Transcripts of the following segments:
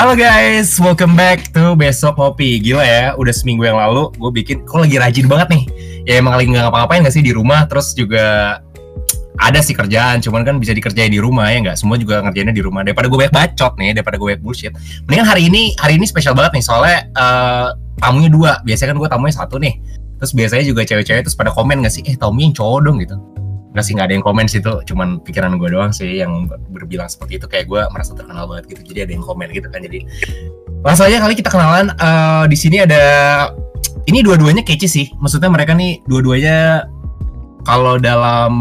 Halo guys, welcome back to Besok Ngopi. Gila ya, udah seminggu yang lalu gue bikin, kok lagi rajin banget nih. Ya emang lagi nggak ngapa-ngapain gak sih di rumah, terus juga ada sih kerjaan, cuman kan bisa dikerjain di rumah ya nggak. Semua juga ngerjainnya di rumah. Daripada gue banyak bacot nih, daripada gue banyak bullshit. Mendingan hari ini, hari ini spesial banget nih, soalnya uh, tamunya dua. Biasanya kan gue tamunya satu nih. Terus biasanya juga cewek-cewek terus pada komen gak sih, eh tamunya yang cowok dong gitu. Nggak sih, nggak ada yang komen sih itu, cuman pikiran gue doang sih yang berbilang seperti itu. Kayak gue merasa terkenal banget gitu, jadi ada yang komen gitu kan. Jadi langsung aja kali kita kenalan. Eh, di sini ada, ini dua-duanya kece sih. Maksudnya mereka nih dua-duanya kalau dalam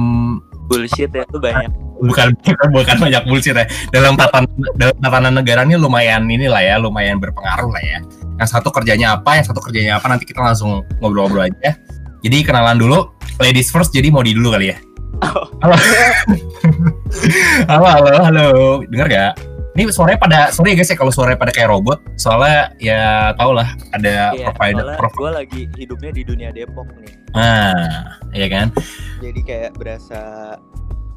bullshit ya tuh banyak bukan bukan banyak bullshit ya dalam tatanan dalam tatanan negara ini lumayan inilah ya lumayan berpengaruh lah ya yang satu kerjanya apa yang satu kerjanya apa nanti kita langsung ngobrol-ngobrol aja jadi kenalan dulu ladies first jadi mau di dulu kali ya halo halo halo halo dengar gak ini suaranya pada sorry ya guys ya kalau suaranya pada kayak robot soalnya ya tau lah ada Iya, provider prov- gue lagi hidupnya di dunia Depok nih ah ya kan jadi kayak berasa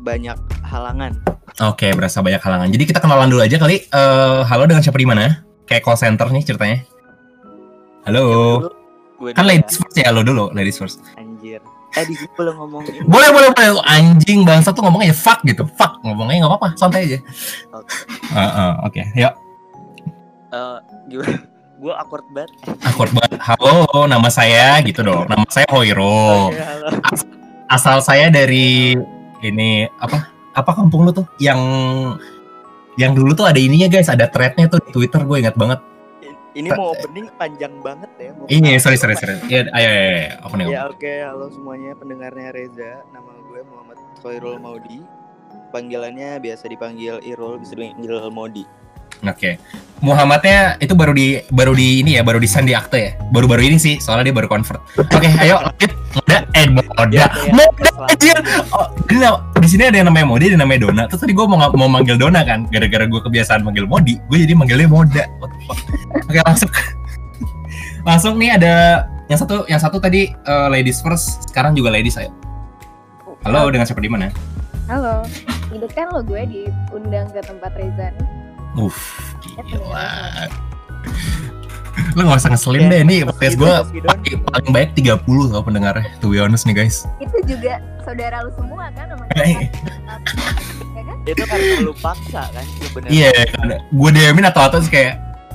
banyak halangan Oke, berasa banyak halangan. Jadi kita kenalan dulu aja kali. Eh, halo dengan siapa di mana? Kayak call center nih ceritanya. Halo. Dulu gue Kan ladies first ya, lo dulu, ladies first. ya, anjir eh di sini belum ngomongin Boleh, boleh, boleh. Anjing bangsa tuh ngomongnya fuck gitu. Fuck ngomongnya nggak apa-apa, santai aja. Oke. Heeh, Oke, yuk. Eh, gimana gue awkward banget Akur banget. Halo, nama saya gitu dong. Nama saya Hoiro. Halo. Asal saya dari ini apa? Apa kampung lu tuh? Yang yang dulu tuh ada ininya guys, ada threadnya tuh di Twitter. Gue ingat banget. Ini mau opening panjang banget ya mau Ini, kenalan sorry, sorry, sorry. Ya, ayo. Apa nih? Ya oke, halo semuanya pendengarnya Reza. Nama gue Muhammad Khairul Maudi. Panggilannya biasa dipanggil Irul, bisa dipanggil Modi. Oke. Muhammadnya itu baru di baru di ini ya, baru di sandi akte ya. Baru-baru ini sih, soalnya dia baru convert. Oke, ayo lanjut. Moda eh Moda. Ya, ya, Moda anjir. Oh, nama- di sini ada yang namanya Modi, ada yang namanya Dona. Terus tadi gue mau mau manggil Dona kan, gara-gara gue kebiasaan manggil Modi, gue jadi manggilnya Moda. Oke, langsung. langsung nih ada yang satu yang satu tadi eh, ladies first, sekarang juga ladies ayo. Halo, dengan siapa di mana? Halo, itu kan lo gue diundang ke tempat Reza nih. Uff, gila. Lu gak usah ngeselin deh, ini podcast gue paling, paling baik 30 tau pendengarnya, to be honest nih guys. Itu juga saudara lu semua kan sama Eh. ya kan? Itu karena lu paksa kan sebenarnya. Iya, gue DM-in atau atau kayak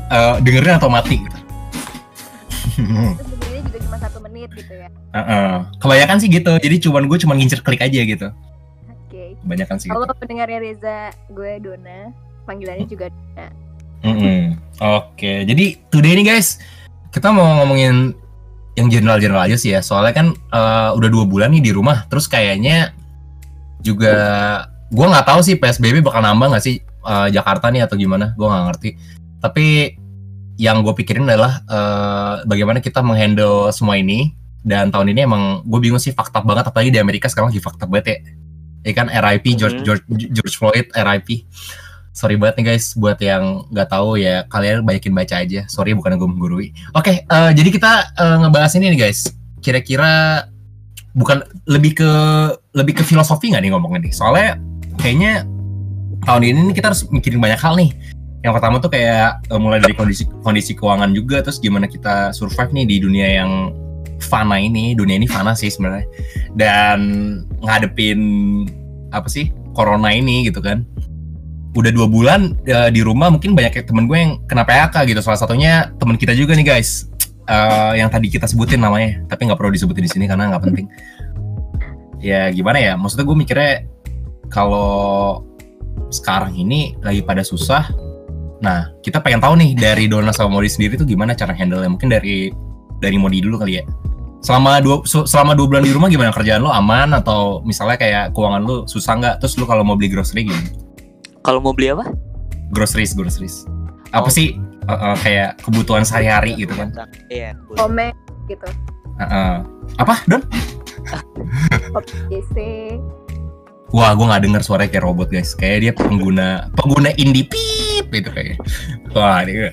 eh, dengerin atau mati gitu. Terus sebenarnya juga cuma satu menit gitu ya. Heeh. Kebanyakan sih gitu, jadi cuman gue cuman ngincer klik aja gitu. Oke. Kebanyakan sih gitu. Halo pendengarnya Reza, gue Dona. Panggilannya juga Dona. Oke, jadi today ini guys, kita mau ngomongin yang general-general aja sih ya. Soalnya kan eh, udah dua bulan nih di rumah, terus kayaknya juga gue nggak tahu sih PSBB bakal nambah nggak sih eh, Jakarta nih atau gimana? Gue nggak ngerti. Tapi yang gue pikirin adalah eh, bagaimana kita menghandle semua ini. Dan tahun ini emang gue bingung sih fakta banget, apalagi di Amerika sekarang lagi fakta banget ya. Ya kan RIP George Mhm. George George Floyd RIP sorry banget nih guys buat yang nggak tahu ya kalian banyakin baca aja. Sorry bukan gue menggurui. Oke eh, jadi kita eh, ngebahas ini nih guys. Kira-kira bukan lebih ke lebih ke filosofi nggak nih ngomongin nih? Soalnya kayaknya tahun ini kita harus mikirin banyak hal nih. Yang pertama tuh kayak eh, mulai dari kondisi kondisi keuangan juga terus gimana kita survive nih di dunia yang fana ini. Dunia ini fana sih sebenarnya. Dan ngadepin apa sih corona ini gitu kan udah dua bulan eh, di rumah mungkin banyak temen gue yang kena PHK gitu. Salah satunya temen kita juga nih guys. Eh, yang tadi kita sebutin namanya tapi nggak perlu disebutin di sini karena nggak penting. Ya gimana ya? Maksudnya gue mikirnya kalau sekarang ini lagi pada susah nah kita pengen tahu nih dari Dona sama Modi sendiri tuh gimana cara handle nya mungkin dari dari Modi dulu kali ya. Selama dua selama dua bulan di rumah gimana? Kerjaan lo aman atau misalnya kayak keuangan lo susah nggak? Terus lo kalau mau beli grocery gimana Kalau mau beli apa? groceries groceries apa Oh. sih uh, uh, kayak kebutuhan sehari-hari gitu kan Iya. Komen gitu. Uh, uh. apa don PC. wah gue nggak dengar suaranya kayak robot guys kayak dia pengguna pengguna indie pip itu kayak wah dia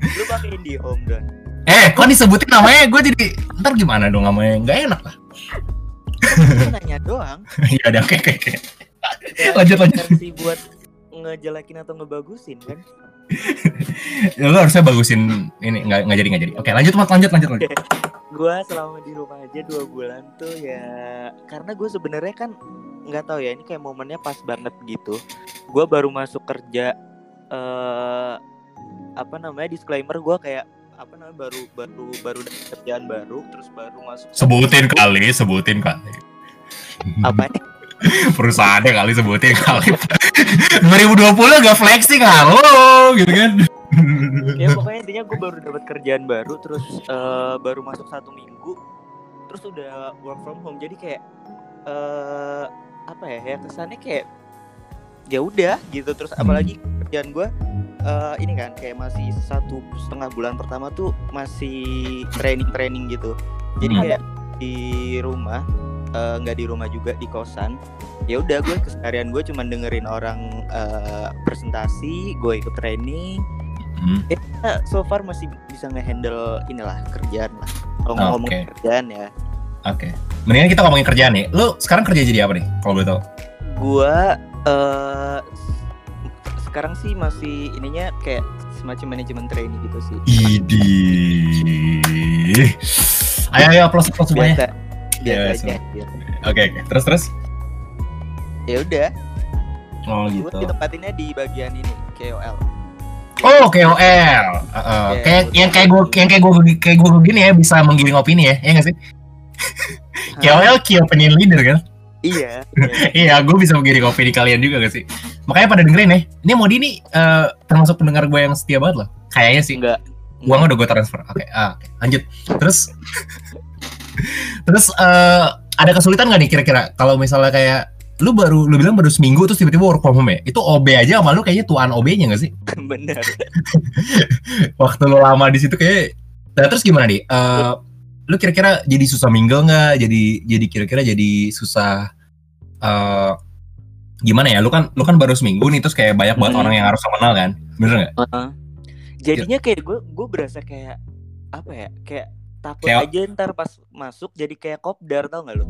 Lu pakai IndiHome Don. eh kok disebutin namanya gue jadi ntar gimana dong namanya nggak enak lah nanya doang. ya udah oke oke oke lanjut lanjut Versi buat ngejelekin atau ngebagusin kan Ya, lu harusnya bagusin ini nggak nggak jadi nggak jadi. Oke lanjut mat lanjut lanjut lanjut. gue selama di rumah aja dua bulan tuh ya karena gue sebenarnya kan nggak tahu ya ini kayak momennya pas banget gitu gue baru masuk kerja eh apa namanya disclaimer gue kayak apa namanya baru baru baru kerjaan baru terus baru masuk Sebutin kali, sebutin kali. apa nih Perusahaannya kali sebutin kali. 2020 gak flexing halo gitu kan. ya pokoknya intinya gue baru dapat kerjaan baru terus eh, baru masuk satu minggu terus udah work from home jadi kayak eh apa ya ya kesannya kayak ya udah gitu terus Hmm. apalagi kerjaan gue eh ini kan kayak masih satu setengah bulan pertama tuh masih training training gitu jadi Hmm. kayak di rumah eh, nggak di rumah juga di kosan ya udah gue keseharian gue cuman dengerin orang eh, presentasi gue ikut training Hmm, ya, so far masih bisa ngehandle inilah kerjaan lah. Kalau Oke. ngomong kerjaan ya, Oke. Mendingan kita ngomongin kerjaan nih. Lu sekarang kerja jadi apa nih? Kalau boleh tahu. gua eh s- sekarang sih masih ininya kayak semacam manajemen training gitu sih. Idi. Ayo ayo applause applause semuanya. Biasa, biasa Ya, aja. semua. anjir. Oke oke. Terus terus. Ya udah, Oh gitu. ditempatinnya di bagian ini KOL. Oh KOL. Uh, uh, kayak yang kayak gue yang kayak gue kayak gue begini ya bisa menggiring opini ya, ya nggak sih? KOL key opinion leader kan? Iya. iya, iya. gue bisa menggiring opini kalian juga gak sih? Makanya pada dengerin ya. Ini Modi ini eh, termasuk pendengar gue yang setia banget loh. Kayaknya sih. Enggak. Uangnya udah gue transfer. Oke, ah, oke. lanjut. Terus, terus eh, ada kesulitan gak nih kira-kira kalau misalnya kayak lu baru lu bilang baru seminggu terus tiba-tiba work from home ya? Itu OB aja sama lu kayaknya tuan OB-nya gak sih? Bener. Waktu lu lama di situ kayak. Nah, terus gimana nih? Eh, lu kira-kira jadi susah mingle nggak? Jadi jadi kira-kira jadi susah eh gimana ya? Lu kan lu kan baru seminggu nih terus kayak banyak banget Hmm. orang yang harus kenal kan? Bener nggak? Heeh. Jadinya kayak gue gue berasa kayak apa ya? Kayak takut Kayak- aja ntar pas masuk jadi kayak kopdar tau gak lo?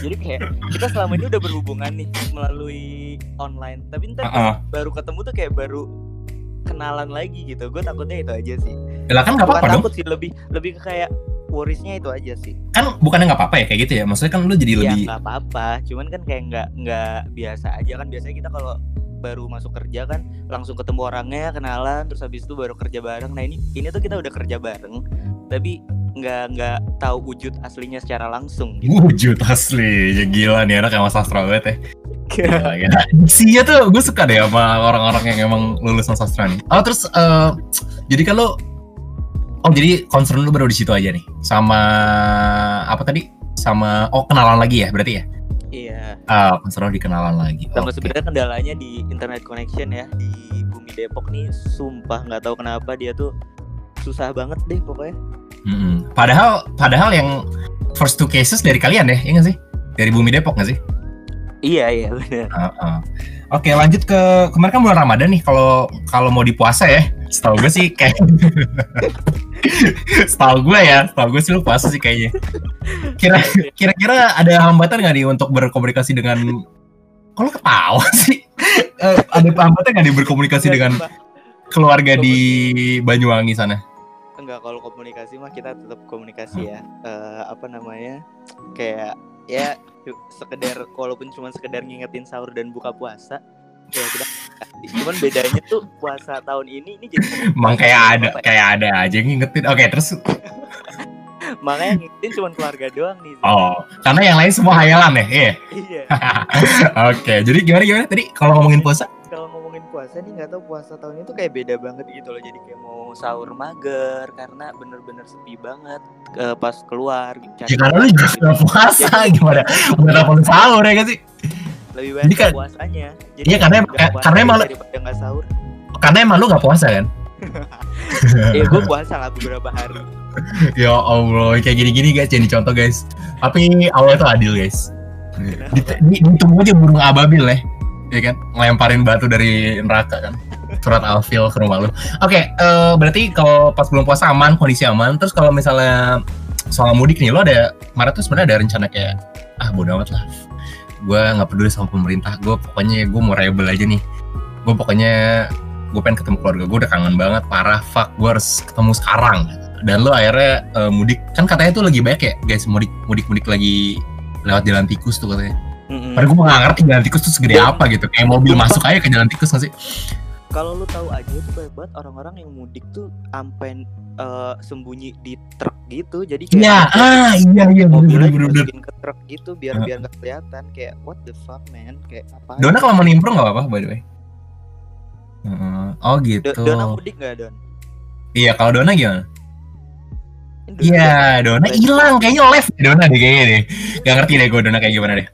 Jadi kayak kita selama ini udah berhubungan nih melalui online, tapi ntar Heeh. baru ketemu tuh kayak baru kenalan lagi gitu. Gue takutnya itu aja sih. Lah kan nggak apa-apa dong. takut sih, lebih lebih ke kayak worriesnya itu aja sih. Kan bukannya nggak apa-apa ya kayak gitu ya? Maksudnya kan lu jadi Ya lebih nggak apa-apa, cuman kan kayak nggak nggak biasa aja kan biasanya kita kalau baru masuk kerja kan langsung ketemu orangnya kenalan terus habis itu baru kerja bareng nah ini ini tuh kita udah kerja bareng tapi nggak nggak tahu wujud aslinya secara langsung gitu. wujud asli. Ya gila nih anak emang sastra banget ya. Gila, gila. Diksinya tuh gue suka deh sama orang-orang yang emang lulusan sastra nih. Oh terus eh, jadi lu Oh jadi concern lu baru di situ aja nih sama apa tadi sama oh kenalan lagi ya berarti ya iya ah concern lu di kenalan lagi. Sama Oke. sebenarnya kendalanya di internet connection ya di bumi Depok nih. Sumpah nggak tahu kenapa dia tuh susah banget deh pokoknya. Mm-mm. padahal padahal yang first two cases dari kalian ya iya nggak sih? Dari bumi Depok nggak sih? Iya iya benar Heeh. Oke lanjut ke kemarin kan bulan Ramadan nih. Kalau kalau mau di puasa ya setahu gue sih kayak setahu gue ya setahu gue sih lu puasa sih kayaknya. Kira kira-kira ada hambatan nggak nih untuk berkomunikasi dengan kalau ketawa sih? Eh, ada hambatan nggak nih berkomunikasi dengan keluarga di Banyuwangi sana? Enggak kalau komunikasi mah kita tetap komunikasi ya. Eh, apa namanya kayak ya sekedar walaupun cuma sekedar ngingetin sahur dan buka puasa ya kita cuman bedanya tuh puasa tahun ini ini jadi emang kayak ada ya? kayak ada aja ngingetin. Oke terus? Makanya ngingetin cuma keluarga doang nih oh karena yang lain semua hayalan ya? Iya. Iya. Oke jadi gimana gimana? Tadi kalau ngomongin puasa? Kalau ngomongin puasa nih nggak tahu puasa tahun ini tuh kayak beda banget gitu loh. Jadi kayak mau sahur mager karena bener-bener sepi banget eh, pas keluar Ya karena lu juga puasa gimana? Buat apa sahur ya sih? Lebih banyak kan- puasanya jadi Iya, karena- nggak puasa karena emang- nggak sahur Karena emang lu gak puasa kan? ya gue puasa lah beberapa hari ya Allah, kayak gini-gini guys, jadi contoh guys. Tapi Allah itu adil guys. Di, di, ditunggu aja burung ababil ya. Ya kan? Ngelemparin batu dari neraka kan. Surat Al-Fil ke rumah lu. Oke, eh, berarti kalau pas belum puasa aman, kondisi aman. Terus kalau misalnya soal mudik nih, lo ada Maret tuh sebenarnya ada rencana kayak ah bodo amat lah. Gue nggak peduli sama pemerintah. Gue pokoknya gue mau rebel aja nih. gue pokoknya gue pengen ketemu keluarga gue udah kangen banget parah fuck gue harus ketemu sekarang dan lo akhirnya eh, mudik kan katanya tuh lagi banyak ya guys mudik mudik mudik lagi lewat jalan tikus tuh katanya Mm-mm. padahal gue gak ngerti jalan tikus tuh segede apa gitu kayak mobil masuk aja ke jalan tikus gak sih Kalau lu tahu aja tuh banyak banget orang-orang yang mudik tuh sampai eh, sembunyi di truk gitu. Jadi kayak iya ah iya iya mobilnya bener bener ke truk gitu biar Ah. biar nggak kelihatan kayak what the fuck man kayak apa Dona kalau mau nimbrung gak apa-apa by the way Heeh. oh gitu Dona mudik nggak Don? iya kalau Dona gimana Iya, Dona hilang kayaknya left Dona deh kayaknya deh. Gak ngerti deh gue Dona kayak gimana deh.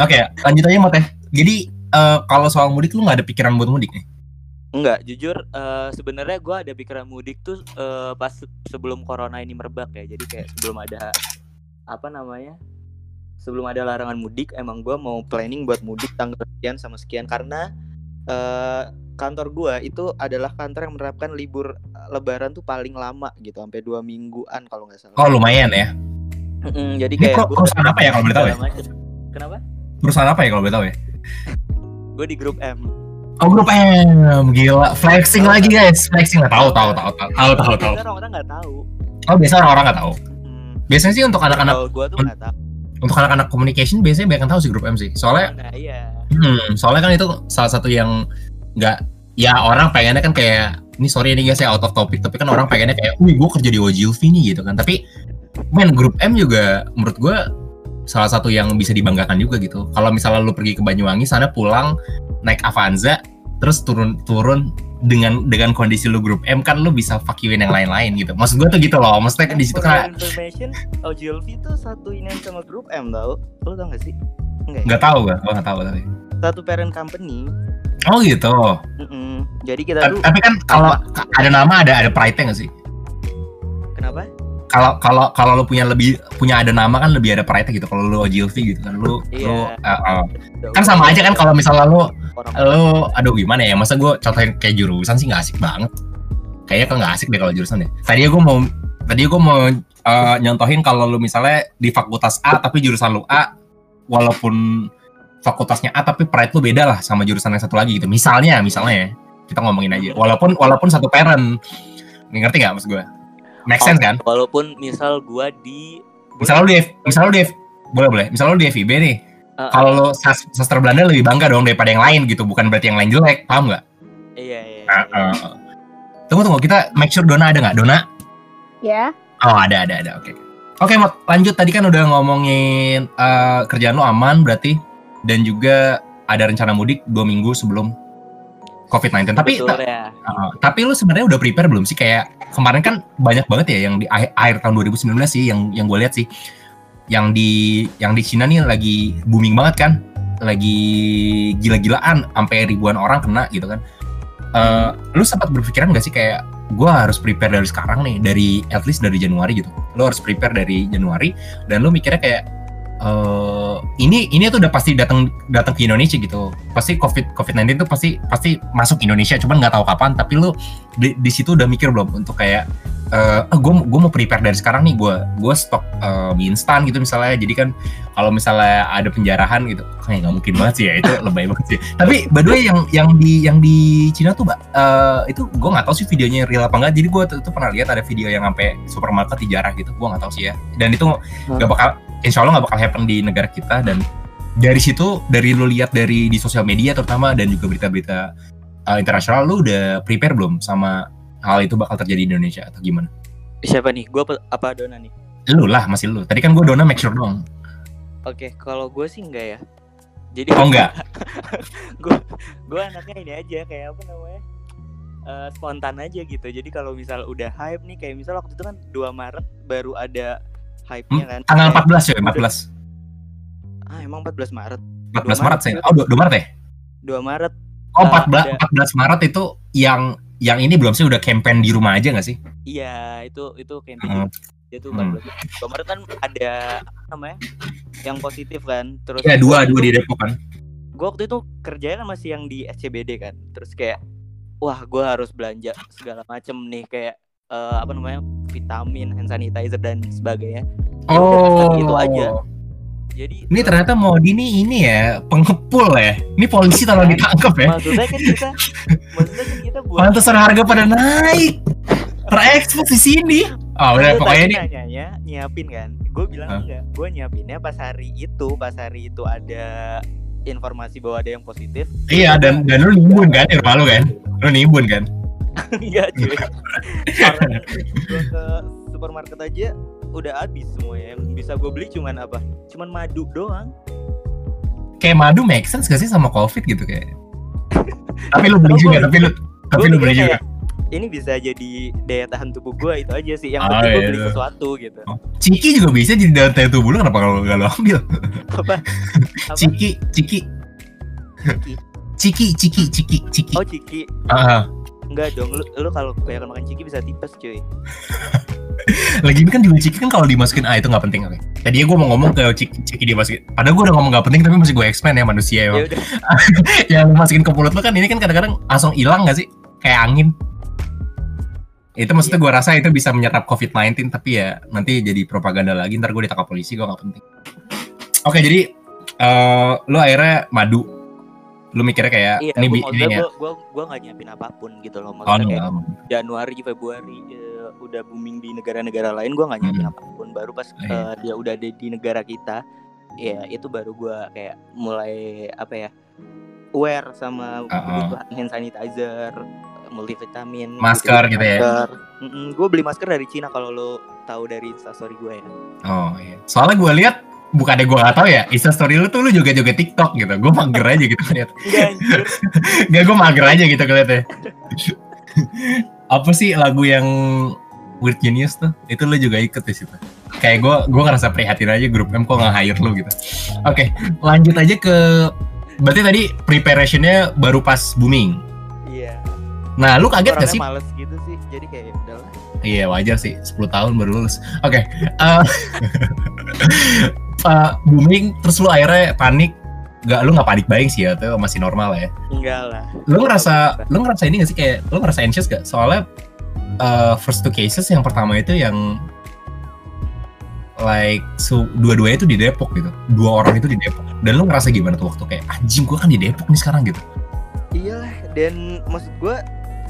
Oke, lanjut aja Mot ya. Jadi eh, kalau soal mudik lu gak ada pikiran buat mudik nih? Enggak, jujur eh, sebenarnya gue ada pikiran mudik tuh eh, pas se- sebelum corona ini merebak ya. Jadi kayak sebelum ada apa namanya? Sebelum ada larangan mudik, emang gue mau planning buat mudik tanggal sekian sama sekian karena eh, kantor gue itu adalah kantor yang menerapkan libur Lebaran tuh paling lama gitu, sampai dua mingguan kalau nggak salah. Oh lumayan ya. Mm-mm, jadi Ini kayak gua perusahaan apa ya kalau boleh tahu ya? Kenapa? Perusahaan apa ya kalau boleh tahu ya? Gue di grup M. Oh grup M, gila. Flexing lagi guys, flexing nggak tahu tahu tahu tahu tahu tahu tahu. Orang-orang nggak tahu. Oh biasa orang-orang nggak tahu. Mm. Biasanya sih untuk anak-anak gue tuh nggak tahu. untuk anak-anak communication biasanya banyak yang tahu sih grup M sih. Soalnya Nah, iya. Hmm, soalnya kan itu salah satu yang nggak ya orang pengennya kan kayak ini sorry ini guys saya out of topic tapi kan orang pengennya kayak wih gue kerja di OGLV nih gitu kan tapi men grup M juga menurut gue salah satu yang bisa dibanggakan juga gitu kalau misalnya lu pergi ke Banyuwangi sana pulang naik Avanza terus turun turun dengan dengan kondisi lu grup M kan lu bisa fuck you-in yang lain-lain gitu maksud gue tuh gitu loh maksudnya kan di situ kan information, OGLV tuh satu ini sama grup M tau Lo tau gak sih? Enggak ya? nggak tahu gue gue nggak tahu tapi Satu parent company oh gitu Mm-mm. Jadi kita tapi, tuh tapi kan kalau ada nama ada ada pride-nya nggak sih Kenapa? Kalau kalau kalau lu punya lebih punya ada nama kan lebih ada pride gitu. Kalau lu OGLV gitu kan lu Iya. lu uh, uh, kan sama aja kan kalau misalnya lu lu aduh gimana ya masa gue contohin kayak jurusan sih nggak asik banget. Kayaknya kan nggak asik deh kalau jurusan deh. Tadi gue mau tadi gue mau uh, nyontohin kalau lu misalnya di fakultas A tapi jurusan lu A walaupun fakultasnya A tapi pride lu beda lah sama jurusan yang satu lagi gitu. Misalnya misalnya ya kita ngomongin aja. Walaupun walaupun satu parent. Ngerti nggak maksud gue make sense kan? Walaupun misal gua di misal lu di misal lu di boleh boleh. Misal lu di FIB nih Uh, kalau lu sas- sastra Belanda lebih bangga dong daripada yang lain gitu bukan berarti yang lain jelek paham nggak? Iya iya iya. ah. tunggu tunggu kita make sure Dona ada nggak? Dona? Ya, oh ada ada ada. Oke. Oke Mot lanjut. Tadi kan udah ngomongin eh, kerjaan lu aman berarti dan juga ada rencana mudik dua minggu sebelum COVID-19 tapi Betul ya. ah, tapi lu sebenarnya udah prepare belum sih? Kayak kemarin kan banyak banget ya yang di akhir, akhir tahun 2019 sih yang yang gue lihat sih. Yang di yang di Cina nih lagi booming banget kan? Lagi gila-gilaan sampai ribuan orang kena gitu kan. Eh, lu sempat berpikiran gak sih kayak gue harus prepare dari sekarang nih dari at least dari Januari gitu. Lu harus prepare dari Januari dan lu mikirnya kayak eh ini ini tuh udah pasti datang datang ke Indonesia gitu. Pasti covid covid 19 tuh pasti pasti masuk Indonesia cuman nggak tahu kapan. Tapi lu di, di situ udah mikir belum? Untuk kayak eh gue gue mau prepare dari sekarang nih. Gue gue stok eh, mie instan gitu misalnya. Jadi kan kalau misalnya ada penjarahan gitu kayak nggak mungkin banget sih ya. Itu lebay banget sih. Tapi by yang yang di yang di Cina tuh mbak eh, itu gue nggak tahu sih videonya real apa enggak jadi gue tuh, tuh pernah lihat ada video yang sampai supermarket dijarah gitu. Gue nggak tahu sih ya. Dan itu nggak bakal insya Allah nggak bakal happen di negara kita dan dari situ dari lu lihat dari di sosial media terutama dan juga berita-berita uh, internasional lu udah prepare belum sama hal itu bakal terjadi di Indonesia atau gimana? Siapa nih? Gua apa, apa Dona nih? Lu lah masih lu. Tadi kan gue Dona make sure dong. Oke, kalau gue sih enggak ya. Jadi Oh enggak. gue gue anaknya ini aja kayak apa namanya Eh, spontan aja gitu jadi kalau misal udah hype nih kayak misal waktu itu kan 2 Maret baru ada hype-nya kan Tanggal Kayak, 14 ya, 14. ah emang 14 Maret 14 Maret Maret saya. Oh, 2 Maret ya? 2 Maret Oh, Ah, 14 14 Maret itu yang yang ini belum sih udah campaign di rumah aja gak sih? iya itu itu campaign Hmm. dia tuh Hmm. 14 2 Maret kan ada apa namanya yang positif kan terus Iya, dua dua di Depok kan. gue waktu itu kerjanya kan masih yang di SCBD kan terus kayak wah gue harus belanja segala macem nih kayak eh, apa namanya vitamin hand sanitizer dan sebagainya Ya Oh. gitu aja. Jadi Ini ternyata mau ini ini ya pengepul ya. Ini polisi tolong Kan? ditangkap ya. maksudnya kan kita maksudnya kan kita buat Pantesan harga pada naik. Terekspos di sini. Ah udah Lu pokoknya ini nanyanya nyiapin kan gue bilang Hah? enggak gue nyiapinnya pas hari itu pas hari itu ada informasi bahwa ada yang positif iya dan dan lu nimbun kan di rumah lu kan. Lu nimbun kan. Enggak cuy gue ke supermarket aja udah habis semuanya yang bisa gue beli cuman apa cuman madu doang Kayak madu make sense gak sih sama covid gitu kayak. tapi lu beli juga, tapi lu tapi lu beli juga. kayak, ini bisa jadi daya tahan tubuh gue itu aja sih yang Ah, penting gue iya, beli iya. sesuatu gitu Oh. Ciki juga bisa jadi dalam tahu tubuh lu kenapa kalau gak lu ambil? apa apa Ciki, ciki, ciki ciki, ciki, ciki, ciki. oh ciki Ah, enggak dong lu, lu kalau kebanyakan makan ciki bisa tipes cuy lagi kan juga ciki kan kalau dimasukin ah itu nggak penting oke. Tadi gue mau ngomong ke ciki, ciki dimasukin. Padahal gue udah ngomong nggak penting tapi masih gue expand ya manusia ya udah Yang lu masukin ke mulut lu kan ini kan kadang-kadang langsung hilang gak sih? Kayak angin. Itu maksudnya gue rasa itu bisa menyerap COVID-19 tapi ya nanti jadi propaganda lagi ntar gue ditangkap polisi gue nggak penting. Oke jadi eh lu akhirnya madu. Lu mikirnya kayak iya ini maksudnya ini ya. gue gua, gua gak nyiapin apa pun gitu loh Oh, maksudnya kayak enggak. Januari Februari eh, udah booming di negara-negara lain gue gak nyiapin Hmm. apa pun baru pas Iya. eh, dia udah ada di negara kita ya itu baru gue kayak mulai apa ya aware sama Uh-uh. kebutuhan hand sanitizer multivitamin Masker gitu ya? gue beli masker dari Cina kalau lo tahu dari instastory gue ya Oh iya. Soalnya gue lihat bukannya gue gak tahu ya, Insta story lu tuh lu juga juga TikTok gitu. Gue mager aja gitu ngeliat. enggak anjir Gak gue mager aja gitu ngeliatnya. Apa sih lagu yang Weird Genius tuh? Itu lu juga ikut di situ. Kayak gue gue ngerasa prihatin aja grup M kok nggak hire lu gitu. Oke, lanjut aja ke berarti tadi preparationnya baru pas booming. iya Nah, lu kaget gak sih? males gitu sih jadi kayak ya udahlah Iya wajar sih, 10 tahun baru lulus. Oke, eh, eh, booming terus lu akhirnya panik. Gak, lu nggak panik buying sih ya, itu masih normal ya. enggak lah Lu ngerasa, lu ngerasa ini gak sih kayak, lu ngerasa anxious gak? Soalnya eh, first two cases yang pertama itu yang like su- dua-duanya itu di Depok gitu, dua orang itu di Depok. Dan lu ngerasa gimana tuh waktu kayak anjing gua kan di Depok nih sekarang gitu. Iyalah, dan maksud gua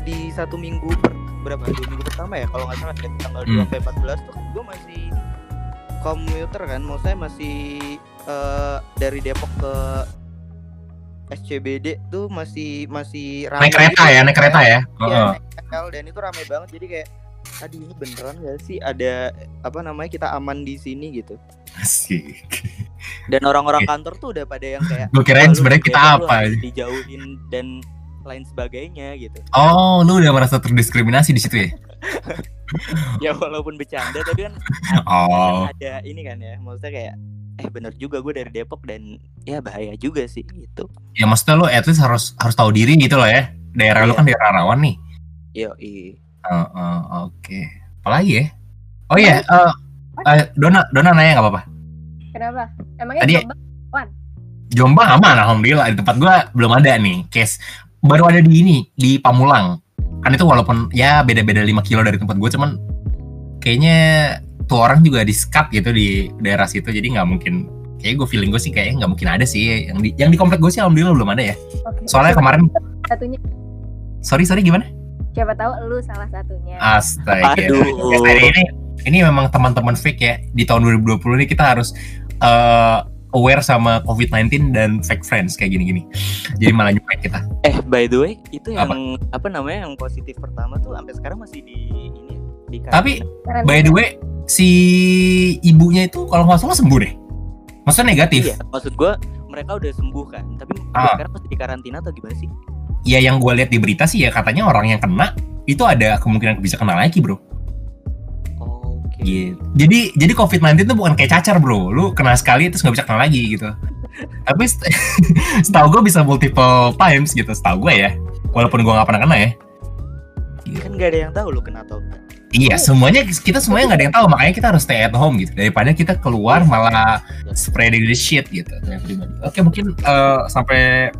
di satu minggu per, berapa dua minggu pertama ya kalau nggak salah dari tanggal Hmm. 2 sampai 14 tuh gua masih komuter kan, maksudnya masih eh, dari Depok ke SCBD tuh masih masih ramai Naik kereta gitu. ya, naik kereta ya. Iya, Heeh. naik dan itu ramai banget jadi kayak aduh ini beneran gak sih ada apa namanya kita aman di sini gitu Asik. dan orang-orang kantor tuh udah pada yang kayak Gue kirain "Wah, lu sebenarnya kita apa? dijauhin dan lain sebagainya gitu Oh, lu udah merasa terdiskriminasi di situ ya? ya walaupun bercanda tapi kan Oh, ada ini kan ya maksudnya kayak eh bener juga gue dari Depok dan ya bahaya juga sih gitu ya maksudnya lu at least harus harus tahu diri gitu loh ya. Daerah lu Iya. kan daerah rawan nih. yo i Oh, oh, oke. Apalagi ya? Oh iya, eh, eh, Dona, Dona nanya nggak apa-apa. Kenapa? Emangnya Tadi- Jombang Jombang aman, alhamdulillah. Di tempat gua belum ada nih case. Baru ada di ini, di Pamulang. Kan itu walaupun ya beda-beda 5 kilo dari tempat gua, cuman kayaknya tuh orang juga di skat gitu di daerah situ, jadi nggak mungkin. Kayak gue feeling gue sih kayaknya nggak mungkin ada sih. Yang di, yang di komplek gue sih alhamdulillah belum ada ya. Oke. Soalnya Siapa kemarin, satunya sorry sorry gimana? siapa tahu lu salah satunya. Astaga. Aduh. Hari ini ini memang teman-teman fake ya. Di tahun 2020 ini kita harus eh, aware sama COVID-19 dan fake friends kayak gini-gini. Jadi malah nyumpain kita. eh by the way itu yang Apa? apa, namanya yang positif pertama tuh sampai sekarang masih di ini di Tapi by the way, si ibunya itu kalau nggak salah sembuh deh. Maksudnya negatif. iya maksud gue mereka udah sembuh kan tapi Ah. sekarang masih di karantina atau gimana sih Ya yang gue lihat di berita sih ya katanya orang yang kena itu ada kemungkinan bisa kena lagi bro. Gitu. Jadi jadi COVID-19 itu bukan kayak cacar bro. Lu kena sekali terus nggak bisa kena lagi gitu. Tapi set- setahu gue bisa multiple times gitu. Setahu gue ya. Walaupun gue nggak pernah kena ya. kan gak ada yang tahu lu kena atau enggak Iya, semuanya kita semuanya nggak ada yang tahu. Makanya kita harus stay at home gitu. Daripada kita keluar malah spreading the shit gitu. Oke mungkin eh, sampai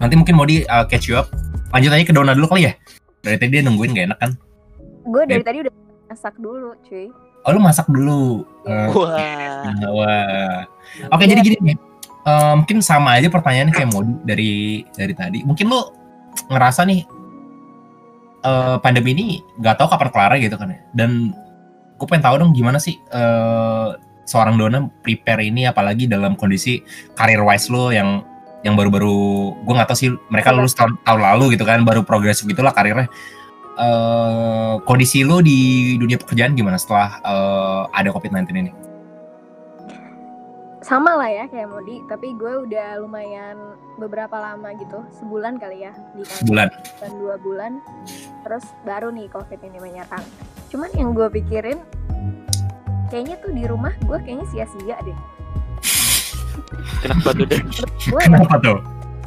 nanti mungkin mau di eh, catch you up. Lanjut aja ke Dona dulu kali ya. Dari tadi dia nungguin gak enak kan? gue dari tadi udah masak dulu, cuy. Oh lu masak dulu. Eh, Wah. Wah. Oke, jadi gini nih. Eh, mungkin sama aja pertanyaannya kayak Modi dari dari tadi. Mungkin lu ngerasa nih eh pandemi ini nggak tahu kapan kelar gitu kan ya. Dan gue pengen tahu dong gimana sih eh seorang Dona prepare ini apalagi dalam kondisi karir wise lo yang yang baru-baru gue nggak tahu sih mereka lulus tahun, tahun lalu gitu kan baru progresif gitulah karirnya eh kondisi lo di dunia pekerjaan gimana setelah eh, ada COVID-19 ini? sama lah ya kayak Modi tapi gue udah lumayan beberapa lama gitu sebulan kali ya di kantor Bulan. dan dua bulan terus baru nih covid ini menyerang cuman yang gue pikirin kayaknya tuh di rumah gue kayaknya sia-sia deh Kenapa tuh deh? Kenapa tuh?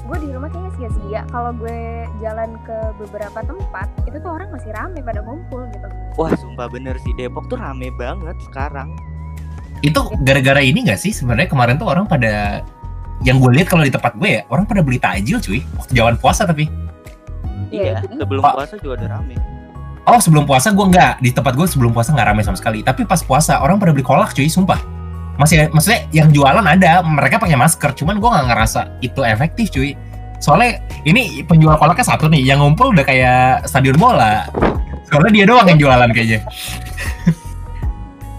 Gue di rumah kayaknya sia-sia. Kalau gue jalan ke beberapa tempat itu tuh orang masih rame pada ngumpul gitu. Wah, sumpah bener sih. Depok tuh rame banget sekarang. Itu gara-gara ini gak sih? Sebenarnya kemarin tuh orang pada yang gue lihat kalau di tempat gue ya orang pada beli takjil cuy. Waktu jalan puasa tapi. Iya, Iya, sebelum puasa juga udah rame. oh sebelum puasa gue nggak di tempat gue sebelum puasa nggak ramai sama sekali. Tapi pas puasa orang pada beli kolak cuy sumpah masih maksudnya yang jualan ada mereka pakai masker cuman gue nggak ngerasa itu efektif cuy. Soalnya ini penjual kolaknya satu nih yang ngumpul udah kayak stadion bola. Soalnya dia doang yang jualan kayaknya.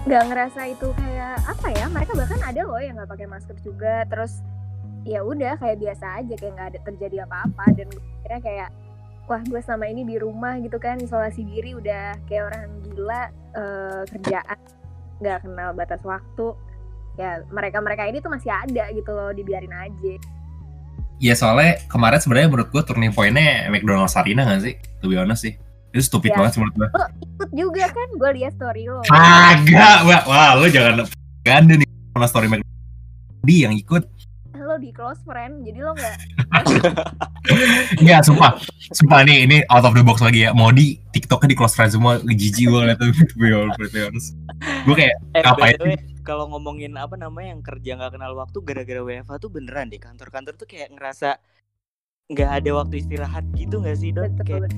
Nggak ngerasa itu kayak apa ya mereka bahkan ada loh yang nggak pakai masker juga. Terus ya udah kayak biasa aja kayak nggak ada terjadi apa-apa. Dan kira kayak wah gue selama ini di rumah gitu kan isolasi diri udah kayak orang gila eh, kerjaan nggak kenal batas waktu ya mereka mereka ini tuh masih ada gitu loh dibiarin aja Ya soalnya kemarin sebenarnya menurut gue turning pointnya McDonald's Arena gak sih? To be honest sih. Itu stupid Ya. banget sih menurut gue. lo ikut juga kan gue lihat story lo Agak, wah, wah lu jangan ganda nih sama story McDonald's. Di yang ikut. lo di close friend jadi lo nggak Enggak, sumpah. Sumpah nih, ini out of the box lagi ya. Mau di TikToknya di close friend semua. Jijik gue ngeliat tuh. Gue kayak, Eh, Ngapain? Kalau ngomongin apa namanya yang kerja nggak kenal waktu gara-gara WFH tuh beneran deh kantor-kantor tuh kayak ngerasa nggak ada waktu istirahat gitu nggak sih dok? Kayak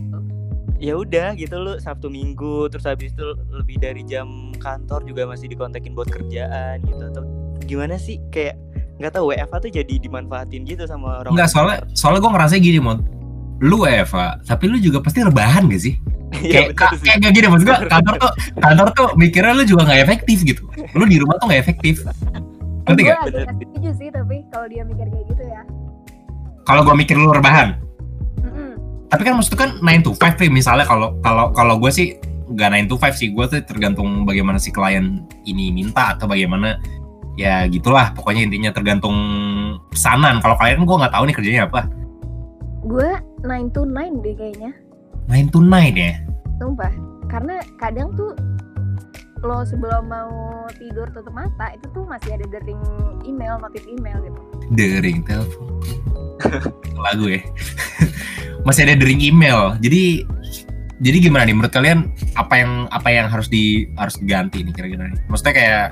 ya udah gitu lu Sabtu Minggu terus habis itu lebih dari jam kantor juga masih dikontekin buat kerjaan gitu atau gimana sih kayak nggak tahu WFH tuh jadi dimanfaatin gitu sama orang enggak soalnya, soalnya gue ngerasa gini, Mon. Lu Eva, tapi lu juga pasti rebahan gak sih? Iya, kayak sih. kayak gak gini maksud gue kantor tuh kantor tuh mikirnya lu juga nggak efektif gitu. Lu di rumah tuh nggak efektif. Ngerti gak sih. setuju sih tapi kalau dia mikir kayak gitu ya. Kalau gue mikir lu rebahan? Tapi kan maksudnya kan 9 to 5 nih misalnya kalau kalau kalau gue sih nggak 9 to 5 sih. Gue tuh tergantung bagaimana si klien ini minta atau bagaimana ya gitulah. Pokoknya intinya tergantung pesanan. Kalau klien gue nggak tahu nih kerjanya apa. Gue 9 to 9 deh kayaknya. 9 to 9 ya? Sumpah karena kadang tuh lo sebelum mau tidur tutup mata itu tuh masih ada dering email notif email gitu. Dering telepon. Lagu ya. Masih ada dering email. Jadi jadi gimana nih? Menurut kalian apa yang apa yang harus di harus diganti nih kira-kira nih? Maksudnya kayak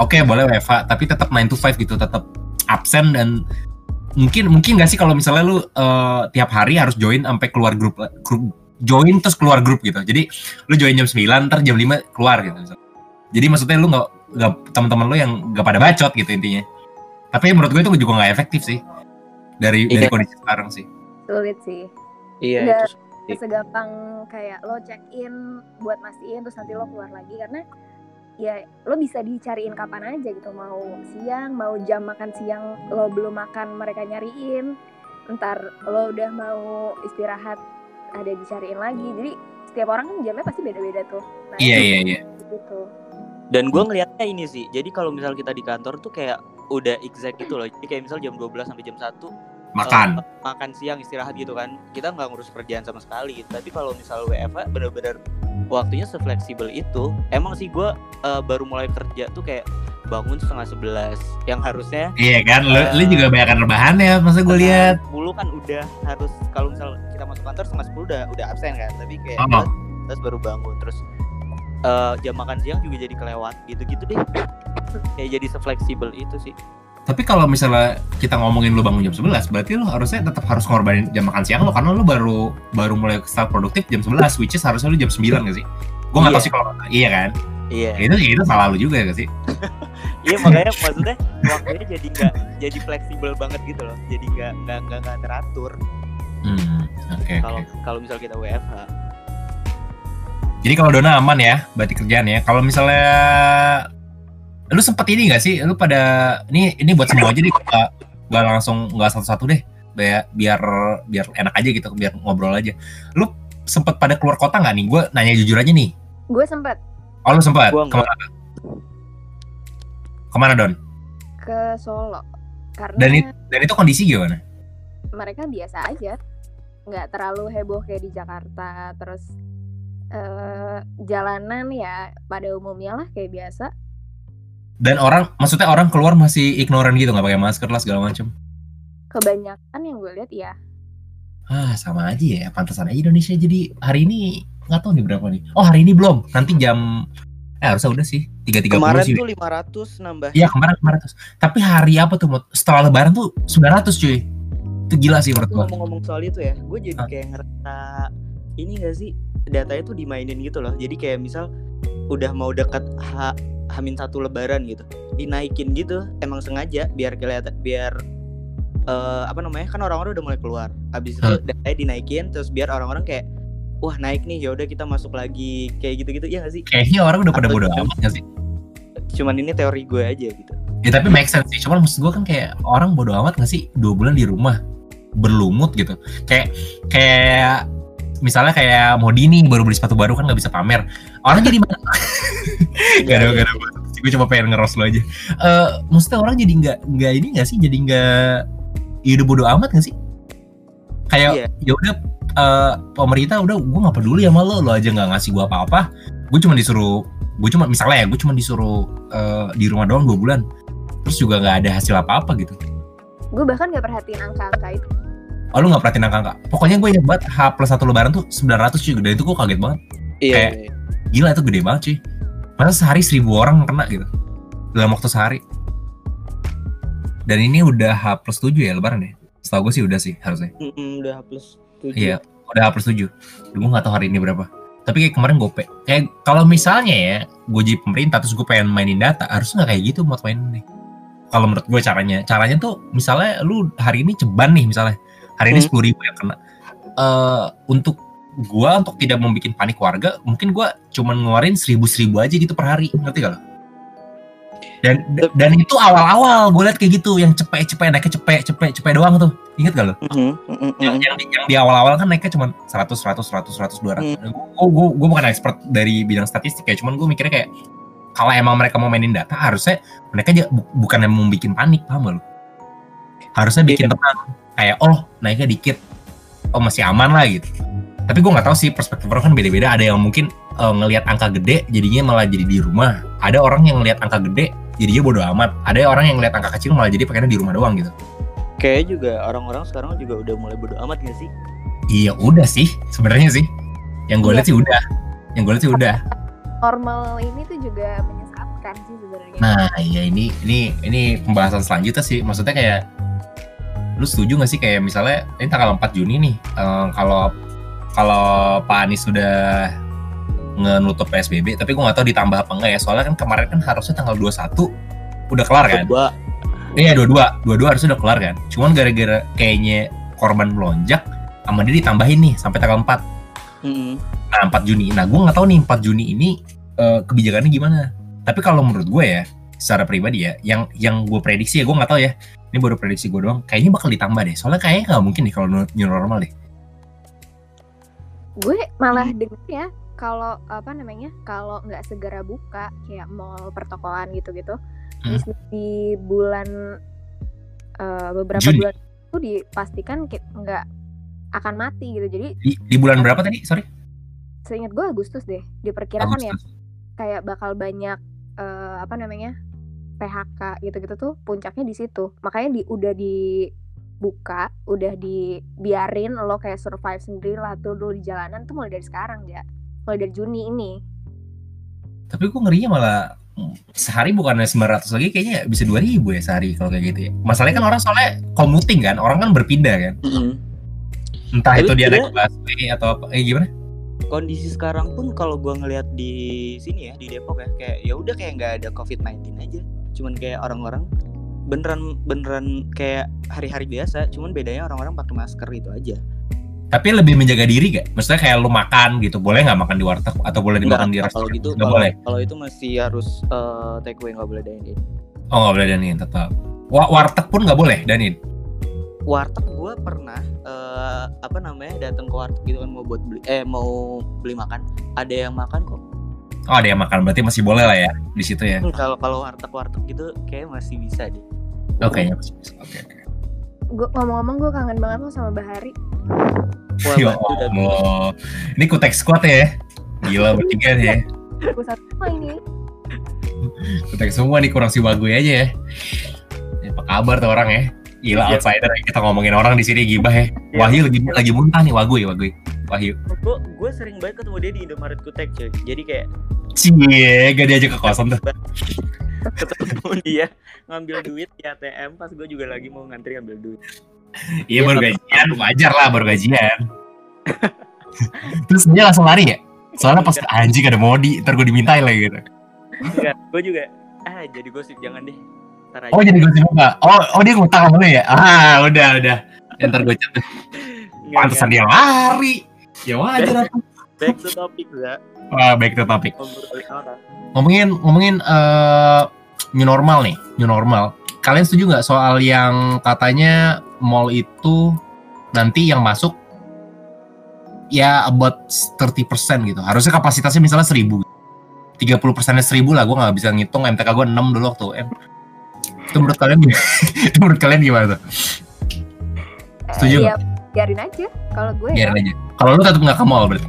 oke boleh WFA tapi tetap 9 to 5 gitu tetap absen dan mungkin mungkin gak sih kalau misalnya lu eh, tiap hari harus join sampai keluar grup, grup join terus keluar grup gitu. Jadi lu join jam 9 ntar jam 5 keluar gitu. Misalnya. jadi maksudnya lu nggak nggak teman-teman lu yang nggak pada bacot gitu intinya. Tapi menurut gue itu juga nggak efektif sih. Dari dari Iya. kondisi sekarang sih. Sulit sih. Iya Nggak- itu Nggak segampang kayak lo check in buat mastiin terus nanti lo keluar lagi. Karena ya lo bisa dicariin kapan aja gitu mau siang mau jam makan siang lo belum makan mereka nyariin ntar lo udah mau istirahat ada dicariin lagi jadi setiap orang kan jamnya pasti beda-beda tuh nah, iya iya iya gitu Dan gue ngelihatnya ini sih. Jadi kalau misal kita di kantor tuh kayak udah exact gitu loh. Jadi kayak misal jam 12 sampai jam 1 makan eh, makan siang istirahat gitu kan. Kita nggak ngurus kerjaan sama sekali. gitu. Tapi kalau misal WFH bener-bener waktunya sefleksibel itu. Emang sih gue eh, baru mulai kerja tuh kayak bangun setengah sebelas yang harusnya iya kan lu, lu juga banyak rebahan ya masa gue lihat 10 kan udah harus kalau misal kita masuk kantor setengah 10 udah udah absen kan tapi kayak Oh. kita- terus baru bangun terus eh, jam makan siang juga jadi kelewat gitu-gitu deh kayak jadi sefleksibel itu sih tapi kalau misalnya kita ngomongin lu bangun jam 11 berarti lu harusnya tetap harus ngorbanin jam makan siang lu karena lu baru baru mulai start produktif jam 11 which is harusnya lu jam 9 gak sih gue nggak tahu Iya. sih kalau iya kan Iya. itu itu salah lu juga gak sih Iya makanya maksudnya waktunya jadi nggak jadi fleksibel banget gitu loh. Jadi nggak nggak nggak teratur hmm oke kalau oke kalau misal kita WFH. jadi kalau Dona aman ya berarti kerjaan ya kalau misalnya lu sempet ini gak sih? Lu pada ini ini buat semua aja deh gak, gak langsung nggak satu-satu deh. Biar biar biar enak aja gitu biar ngobrol aja. Lu sempet pada keluar kota nggak nih? Gue nanya jujur aja nih. Gue sempet. Oh lu sempet? Gua enggak. ke mana? Ke mana Don? Ke Solo. Karena dan itu dan itu kondisi gimana? Mereka biasa aja. Nggak terlalu heboh kayak di Jakarta. Terus eh, jalanan ya pada umumnya lah kayak biasa dan orang maksudnya orang keluar masih ignoran gitu nggak pakai masker lah segala macem kebanyakan yang gue lihat ya ah sama aja ya pantesan aja Indonesia jadi hari ini nggak tahu nih berapa nih oh hari ini belum nanti jam eh harusnya udah sih tiga tiga Kemarin sih tuh 500 nambah. Iya kemarin 500 Tapi hari apa tuh? Setelah lebaran tuh 900 cuy Itu gila sih menurut gua ngomong-ngomong soal itu ya, gue jadi Hah? kayak ngerasa ini gak sih datanya tuh dimainin gitu loh. Jadi kayak misal udah mau dekat H Hamin satu Lebaran gitu, dinaikin gitu, emang sengaja biar kelihatan biar eh, apa namanya kan orang-orang udah mulai keluar. Abis itu Hmm. datanya dinaikin, terus biar orang-orang kayak wah naik nih ya udah kita masuk lagi kayak gitu-gitu ya gak sih? Kayaknya orang udah pada Atau bodo cuman- amat gak sih? Cuman ini teori gue aja gitu. Ya tapi make sense sih Cuman maksud gua kan kayak Orang bodo amat gak sih Dua bulan di rumah Berlumut gitu Kayak Kayak Misalnya kayak Modi nih Baru beli sepatu baru kan gak bisa pamer Orang jadi Gak Iya, ada, gak ada. Gue cuma pengen ngeros lo aja. Eh, Maksudnya orang jadi gak, nggak ini gak sih? Jadi gak Ya udah bodo amat gak sih? Kayak Iya. ya udah eh, pemerintah udah gue nggak peduli sama lo lo aja nggak ngasih gue apa-apa. Gue cuma disuruh gue cuma misalnya ya gue cuma disuruh eh, di rumah doang dua bulan. Terus juga nggak ada hasil apa-apa gitu. Gue bahkan gak perhatiin angka-angka itu. Oh lu nggak perhatiin angka angka pokoknya gue ingat banget H plus satu lebaran tuh 900 cuy dan itu gue kaget banget. Iya. Kayak- iya. gila itu gede banget cuy masa sehari seribu orang kena gitu dalam waktu sehari dan ini udah H plus 7 ya lebaran ya setahu gue sih udah sih harusnya Mm-mm, udah plus tujuh. Iya, udah H plus 7. Gue gak tahu hari ini berapa. Tapi kayak kemarin gue kayak kalau misalnya ya, gue jadi pemerintah terus gue pengen mainin data, harusnya nggak kayak gitu mau main nih. Kalau menurut gue caranya, caranya tuh misalnya lu hari ini ceban nih misalnya, hari ini Hmm. sepuluh ribu yang kena. Eh untuk gue untuk tidak membuat panik warga, mungkin gue cuman ngeluarin seribu seribu aja gitu per hari, ngerti gak lo? Dan dan itu awal-awal gue liat kayak gitu, yang cepet-cepet naiknya cepet cepet cepet doang tuh, inget gak lo? Mhm, mhm, yang, mhm. yang, di, yang di awal-awal kan naiknya cuma 100, 100, 100, 100, 200. Gue gue gue bukan expert dari bidang statistik ya, cuman gue mikirnya kayak kalau emang mereka mau mainin data harusnya mereka aja bu- bukan yang mau bikin panik, paham gak lu? Harusnya bikin Iya. tenang, kayak oh naiknya dikit, oh masih aman lah gitu. Tapi gue nggak tahu sih perspektif orang kan beda-beda. Ada yang mungkin eh, ngelihat angka gede jadinya malah jadi di rumah. Ada orang yang ngelihat angka gede jadinya bodo amat. Ada orang yang ngelihat angka kecil malah jadi pengennya di rumah doang gitu. Kayaknya juga orang-orang sekarang juga udah mulai bodo amat gak sih? Iya udah sih sebenarnya sih. Yang gue lihat sih udah. Yang gue lihat sih udah. normal ini tuh juga menyesatkan sih sebenarnya Nah iya ini ini ini pembahasan selanjutnya sih. Maksudnya kayak lu setuju gak sih kayak misalnya ini tanggal 4 Juni nih eh, kalau kalau Pak Anies sudah ngenutup PSBB tapi gue gak tahu ditambah apa enggak ya soalnya kan kemarin kan harusnya tanggal 21 udah kelar kan Kedua, iya dua-dua dua-dua harusnya udah kelar kan cuman gara-gara kayaknya korban melonjak sama dia ditambahin nih sampai tanggal 4 mm-mm. Nah 4 Juni. Nah gue nggak tahu nih 4 Juni ini eh, kebijakannya gimana. Tapi kalau menurut gue ya, secara pribadi ya, yang yang gue prediksi ya gue nggak tahu ya. Ini baru prediksi gue doang. Kayaknya bakal ditambah deh. Soalnya kayaknya nggak mungkin nih kalau new normal deh. Gue malah denger ya kalau apa namanya kalau nggak segera buka kayak mall pertokoan gitu-gitu Hmm. di, di bulan eh, beberapa Juni. bulan itu dipastikan nggak akan mati gitu jadi Di, di bulan berapa tadi? Sorry. seingat gue Agustus deh diperkirakan ya kayak bakal banyak eh, apa namanya PHK gitu-gitu tuh puncaknya di situ makanya di udah dibuka udah dibiarin lo kayak survive sendiri lah tuh dulu di jalanan tuh mulai dari sekarang ya mulai dari Juni ini Tapi gue ngerinya malah mm, sehari bukannya 900 lagi kayaknya bisa 2000 ya sehari kalau kayak gitu ya. Masalahnya kan orang soalnya commuting kan, orang kan berpindah kan. Mm-mm. Entah Tapi itu dia naik busway atau apa. Eh gimana? kondisi sekarang pun kalau gua ngelihat di sini ya di Depok ya kayak ya udah kayak nggak ada COVID-19 aja cuman kayak orang-orang beneran beneran kayak hari-hari biasa cuman bedanya orang-orang pakai masker itu aja Tapi lebih menjaga diri gak? Maksudnya kayak lu makan gitu, boleh nggak makan di warteg atau boleh dimakan di restoran? kalau gitu Nggak kalau boleh. kalau itu masih harus eh, take away nggak boleh dine in Oh nggak boleh danin tetap. Wa- warteg pun nggak boleh danin. warteg gue pernah eh, apa namanya datang ke warteg gitu kan mau buat beli eh mau beli makan ada yang makan kok Oh ada yang makan, berarti masih boleh lah ya di situ ya. Hmm, kalau kalau warteg warteg gitu kayak masih bisa deh Oke ya masih bisa. Oke oke. Gue ngomong-ngomong gue kangen banget loh sama Bahari. Wah, Ya Allah. Ini kutek squad ya. Gila bertiga ya. Gue satu oh, ini. Kutek semua nih kurang si Wagui aja ya. Ya, Apa kabar tuh orang ya? Gila Iya. outsider kita ngomongin orang di sini gibah ya. Iya. Wahyu lagi lagi muntah nih Wagui Wagui. Wahyu. gue gue sering banget ketemu dia di Indomaret Kutek cuy jadi kayak Cie, gak diajak ke kosan tuh. Ketemu dia ngambil duit di ATM pas gue juga lagi mau ngantri ngambil duit Iya Iya, baru gajian, wajar lah baru gajian. Terus dia langsung lari ya? Soalnya pas anjing ada Modi, ntar gue dimintain lagi gitu. enggak gue juga ah jadi gosip jangan deh Ntar aja. Oh jadi gue juga. Oh, oh dia ngutang sama lu ya? Ah udah udah. Ya, Ntar gue chat. Enggak, Pantesan dia lari. Ya wajar aku. back to topic ya Wah, baik to orang Ngomongin ngomongin eh new normal nih, new normal. Kalian setuju nggak soal yang katanya mall itu nanti yang masuk ya about 30% gitu. Harusnya kapasitasnya misalnya 1000. 30 persennya 1000 lah, gue nggak bisa ngitung MTK gue 6 dulu waktu M. Itu menurut kalian gimana? itu menurut kalian gimana tuh? Setuju ya, biarin aja. Kalau gue ya, Biarin aja. Kalau lu tetap nggak ke mall berarti?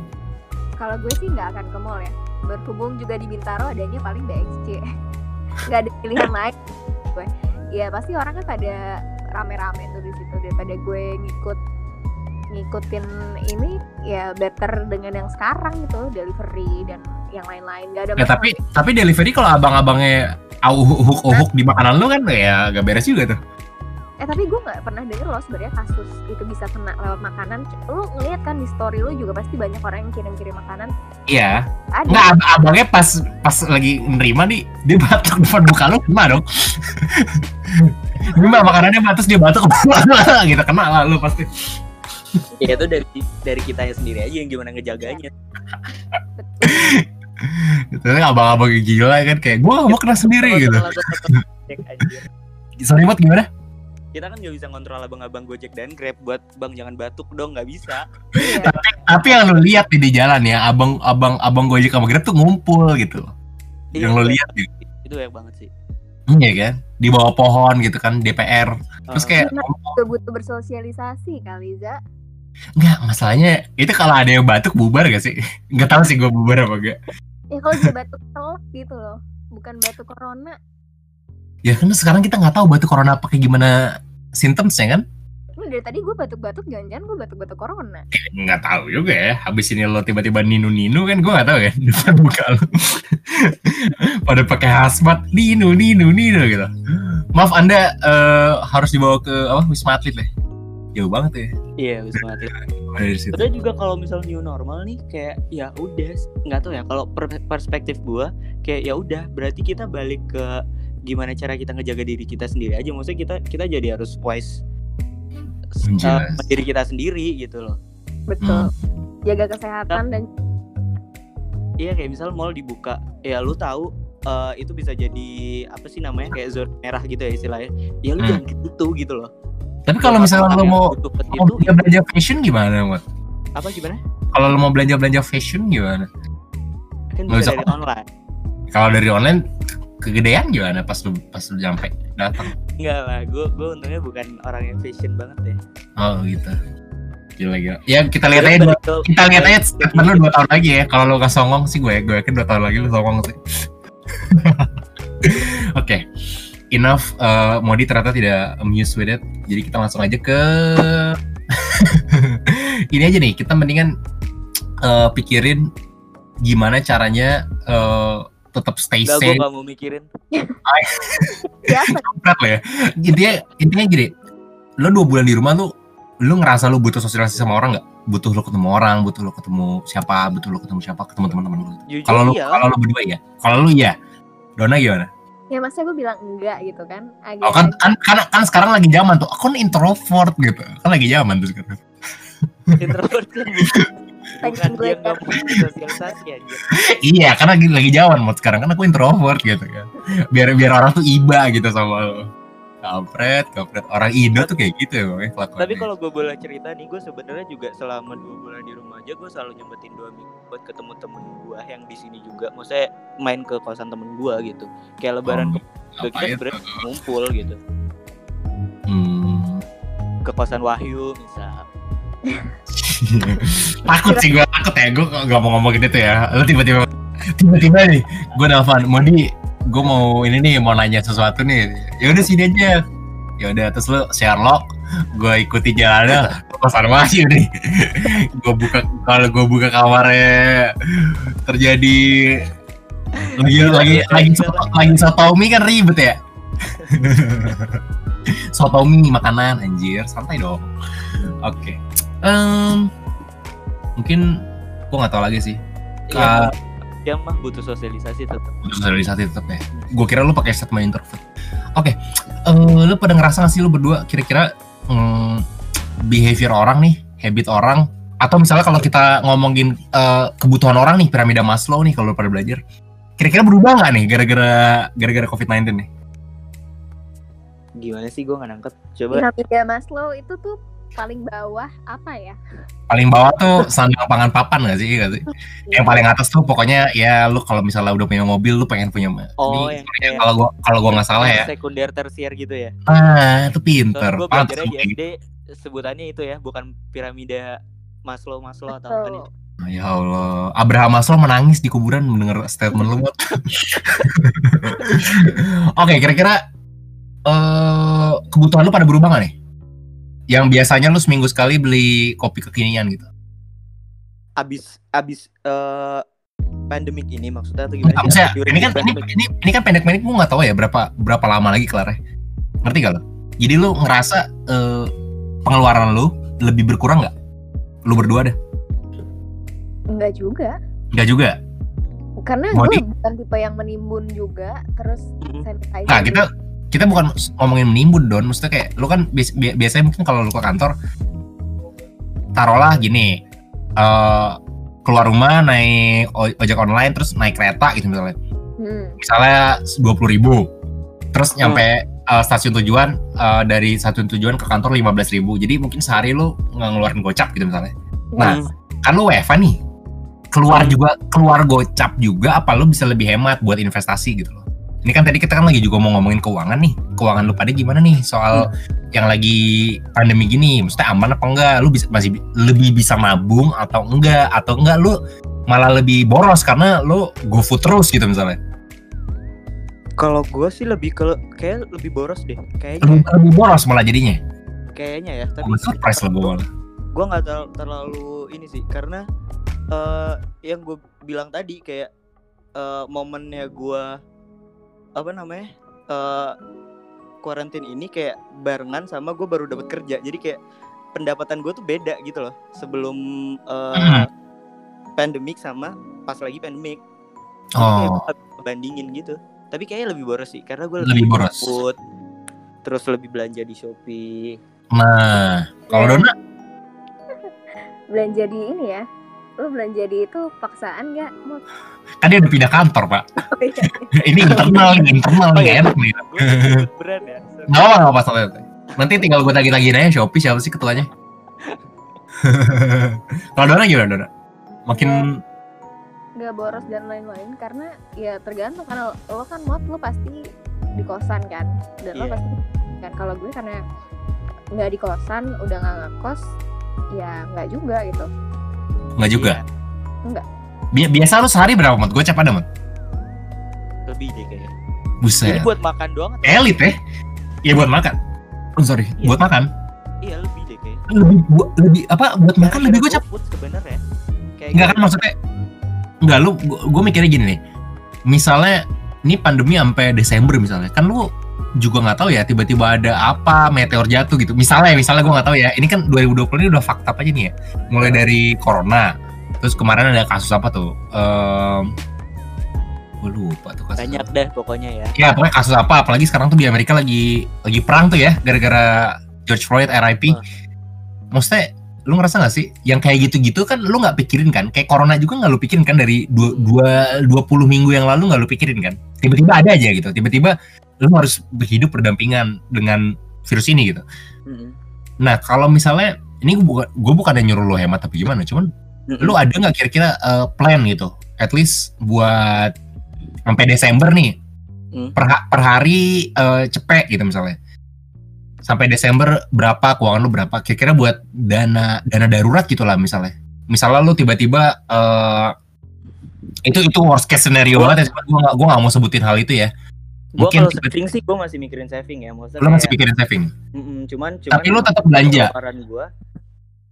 kalau gue sih nggak akan ke mall ya. Berhubung juga di Bintaro adanya paling BXC. Nggak ada pilihan lain. Gue, ya pasti orang kan pada rame-rame tuh di situ daripada gue ngikut ngikutin ini ya better dengan yang sekarang gitu delivery dan yang lain-lain nggak ada Ya, tapi tapi delivery kalau abang-abangnya uhuk uhuk di makanan lu kan ya gak beres juga tuh. Eh tapi gue nggak pernah denger loh sebenarnya kasus itu bisa kena lewat makanan. Lu ngeliat kan di story lu juga pasti banyak orang yang kirim-kirim makanan. Iya. Ada. Nggak ab- abangnya pas pas lagi nerima nih dia batuk depan muka lu kena dong. Ini mah makanannya batas dia batuk gitu kena lah lu pasti. ya itu dari dari kita sendiri aja yang gimana ngejaganya Itu kan abang-abang gila kan kayak gua gak mau kena sendiri gitu. Anjir. Sorry Mot gimana? Kita kan nggak bisa kontrol abang-abang Gojek dan Grab buat bang jangan batuk dong nggak bisa Iya. Tapi yang lu lihat di jalan ya abang abang abang Gojek sama Grab tuh ngumpul gitu. Yang lu Iya, lihat gitu. itu banyak banget sih Iya kan? Di bawah pohon gitu kan DPR. Terus Ah. kayak Juga butuh bersosialisasi kali Za. Enggak, masalahnya itu kalau ada yang batuk bubar gak sih? Enggak tahu sih gue bubar apa enggak. Ya kalau dia batuk telak gitu loh. Bukan batuk corona. Ya kan sekarang kita nggak tahu batuk corona apa kayak gimana simptomsnya kan? Ini dari tadi gue batuk-batuk jangan-jangan gue batuk-batuk corona. Nggak tahu juga ya. Habis ini lo tiba-tiba ninu-ninu kan gue nggak tahu ya depan muka lo. Pada pakai hazmat ninu ninu ninu gitu. Maaf Anda eh, harus dibawa ke apa Wisma Atlet deh. Jauh banget ya. iya wisma atlet situ. Udah juga kalau misal new normal nih kayak ya udah nggak tahu ya kalau per- perspektif gua kayak ya udah berarti kita balik ke gimana cara kita ngejaga diri kita sendiri aja. Maksudnya kita kita jadi harus wise uh, sama diri kita sendiri gitu loh. Betul. Jaga kesehatan dan iya kayak misal mall dibuka ya lu tahu uh, itu bisa jadi apa sih namanya kayak zona merah gitu ya istilahnya. Ya lu Hmm. jangan gitu gitu loh. Tapi kalau misalnya lo mau butuh ke mau situ, belanja belanja fashion gimana, Mat? apa gimana? Kalau lo mau belanja belanja fashion gimana? kan bisa dari online. Kalau dari online kegedean gimana pas lu pas lu nyampe datang? enggak lah gue gue untungnya bukan orang yang fashion banget ya Oh gitu. Gila gila. Ya kita lihat aja dua, kita lihat aja statement lu dua tahun lagi ya. Kalau lu gak songong sih gue gue yakin dua tahun lagi lu songong sih. Oke. Enough eh, Modi ternyata tidak amused with it. Jadi kita langsung aja ke ini aja nih. Kita mendingan eh, pikirin gimana caranya eh, tetap stay Enggak, gue safe. gak mau mikirin biasa berat lah ya. Intinya intinya gini, lo dua bulan di rumah tuh, lo ngerasa lo butuh sosialisasi sama orang nggak? butuh lu ketemu orang, butuh lu ketemu siapa, butuh lu ketemu siapa, ketemu teman-teman lu. Jujur Kalau lu iya. kalau lu berdua ya, kalau lu iya. Dona gimana? ya maksudnya gue bilang enggak gitu kan agak Oh kan kan kan, kan sekarang lagi zaman tuh. Aku kan introvert gitu. Kan lagi zaman tuh sekarang. introvert kan bukan dia nggak mau sosialisasi aja. iya, karena lagi lagi zaman mod sekarang kan aku introvert gitu kan. Biar biar orang tuh iba gitu sama lu. Kampret, kampret. Orang Indo tuh kayak gitu ya, kelakuannya. Tapi kalau gue boleh cerita nih, gue sebenarnya juga selama dua bulan di rumah aja, gue selalu nyempetin dua minggu buat ketemu temen gue yang di sini juga. Maksudnya main ke kosan temen gue gitu. Kayak lebaran Oh, ke kita sebenarnya ngumpul gitu. Hmm. Ke kosan Wahyu misal. takut sih gue takut ya. Gue gak mau ngomong gitu ya. Lu tiba-tiba tiba-tiba nih gue nelfon Modi gue mau ini nih mau nanya sesuatu nih. Ya udah sini aja. Ya udah terus lu Sherlock gue ikuti jalannya. Kosan masih nih. Gue buka kalau gue buka kamarnya terjadi lagi Gila, lagi gila, lagi gila. soto- lagi sotomi kan ribet ya. Sotomi makanan anjir santai dong. Oke Em, mungkin gue nggak tahu lagi sih Iya, Ka- dia mah butuh sosialisasi tetap. butuh sosialisasi tetap ya gue kira lu pakai statement introvert oke eh, lu pada ngerasa gak sih lu berdua kira-kira hmm, behavior orang nih habit orang atau misalnya kalau kita ngomongin eh, kebutuhan orang nih piramida Maslow nih kalau lu pada belajar kira-kira berubah nggak nih gara-gara gara-gara COVID-19 nih Gimana sih gue nggak nangkep? Coba. piramida Maslow itu tuh paling bawah apa ya paling bawah tuh sandang pangan papan gak sih, Nggak sih? yang paling atas tuh pokoknya ya lu kalau misalnya udah punya mobil lu pengen punya Oh, ini yang kalau gua kalau gua nggak salah ya Sekunder tersier gitu ya. ah itu pinter di gua kayak SD sebutannya itu ya, bukan piramida Maslow Maslow atau apa nih? Gitu. ya Allah Abraham Maslow menangis di kuburan mendengar statement lu Mot. oke kira-kira eh kebutuhan lu pada berubah gak nih yang biasanya lu seminggu sekali beli kopi kekinian gitu. Abis abis eh pandemik ini maksudnya atau gimana? Maksudnya, ini kan ini, ini ini kan pendek-pendek gue nggak tahu ya berapa berapa lama lagi kelar ngerti gak lo jadi lu ngerasa eh, pengeluaran lu lebih berkurang nggak? Lu berdua deh. Enggak juga. Nggak juga? Karena gue bukan tipe yang menimbun juga terus Mm. sanitizer nah kita kita bukan ngomongin menimbun don. Maksudnya kayak lu kan bias- bi- biasanya mungkin kalau lu ke kantor taruhlah gini eh keluar rumah naik ojek online terus naik kereta gitu misalnya. Hmm. misalnya dua puluh ribu. Terus nyampe uh, stasiun tujuan uh, dari stasiun tujuan ke kantor lima belas ribu. Jadi mungkin sehari lu nggak ngeluarin gocap gitu misalnya. Nah, Hmm. kan lu WFA nih. Keluar Hmm. juga keluar gocap juga apa lu bisa lebih hemat buat investasi gitu loh ini kan tadi kita kan lagi juga mau ngomongin keuangan nih. Keuangan lu pada gimana nih? Soal yang lagi pandemi gini maksudnya aman apa enggak? Lu bisa masih bi- lebih bisa nabung atau enggak? Atau enggak lu malah lebih boros karena lu go food terus gitu misalnya? Kalau gue sih lebih ke kayak lebih boros deh, lebih, kayaknya, lebih boros malah jadinya? Kayaknya ya. Tapi Gue surprise lah gue gue nggak terlalu, terlalu ini sih karena eh yang gue bilang tadi kayak eh momennya gue apa namanya eh karantin ini kayak barengan sama gue baru dapat kerja. Jadi kayak pendapatan gue tuh beda gitu loh sebelum eh Hmm. pandemik sama pas lagi pandemik kayak Oh, bandingin gitu. Tapi kayaknya lebih boros sih karena gue Lebih boros. food terus lebih belanja di shopee. Nah kalau Ya. Dona? Belanja di ini ya lu belanja di itu paksaan nggak mau kan dia udah pindah kantor pak. oh, iya. ini internal, ini internal Oh, nih iya. enak nih. brand ya. Nggak apa nggak apa santai. Nanti tinggal gue tagih-tagihin aja Shopee siapa sih ketuanya. kalau Dona gimana Dona? Makin nggak boros dan lain-lain karena ya tergantung karena lo kan mod lo pasti di kosan kan dan lo Iya. pasti kan kalau gue karena nggak di kosan udah nggak ngekos ya nggak juga gitu nggak juga. Iya, Enggak. Bi- biasa lu sehari berapa mat? Gue cap ada mat. lebih deh kayaknya Buset. Ini buat makan doang atau? Elit ya? Iya buat makan. Oh, sorry, Iya. buat makan. Iya lebih deh kayaknya. Lebih bu- lebih apa? Buat makan lebih gue cap. GoFood sebenarnya. Kayak Enggak kan gitu. maksudnya Enggak lu gue mikirnya gini nih. Misalnya ini pandemi sampai Desember misalnya. Kan lu juga nggak tahu ya tiba-tiba ada apa meteor jatuh gitu misalnya misalnya gue nggak tahu ya ini kan 2020 ini udah fakta aja nih ya mulai dari corona terus kemarin ada kasus apa tuh? Um, gue lupa tuh kasus banyak apa. deh pokoknya ya. Ya pokoknya kasus apa apalagi sekarang tuh di Amerika lagi lagi perang tuh ya gara-gara George Floyd RIP Oh. maksudnya lu ngerasa gak sih? Yang kayak gitu-gitu kan lu nggak pikirin kan? Kayak corona juga nggak lu pikirin kan? Dari dua, dua, 20 minggu yang lalu nggak lu pikirin kan? Tiba-tiba ada aja gitu. Tiba-tiba lu harus berhidup berdampingan dengan virus ini gitu. Mm-mm. nah kalau misalnya ini gue bukan gue bukan nyuruh lu hemat tapi gimana? Cuman Lu ada nggak kira-kira uh, plan gitu? At least buat sampai Desember nih. Hmm. per, per hari uh, cepet gitu misalnya. Sampai Desember berapa keuangan lu berapa? Kira-kira buat dana dana darurat gitu lah misalnya. Misalnya lu tiba-tiba uh, itu itu worst case scenario Gua- banget ya. Gue gak, gua nggak mau sebutin hal itu ya. Gue mungkin kalau saving sih gue masih mikirin saving ya. Maksudnya lu masih kayak, pikirin saving? Mm-mm, cuman cuman tapi lu tetap belanja? pengeluaran gue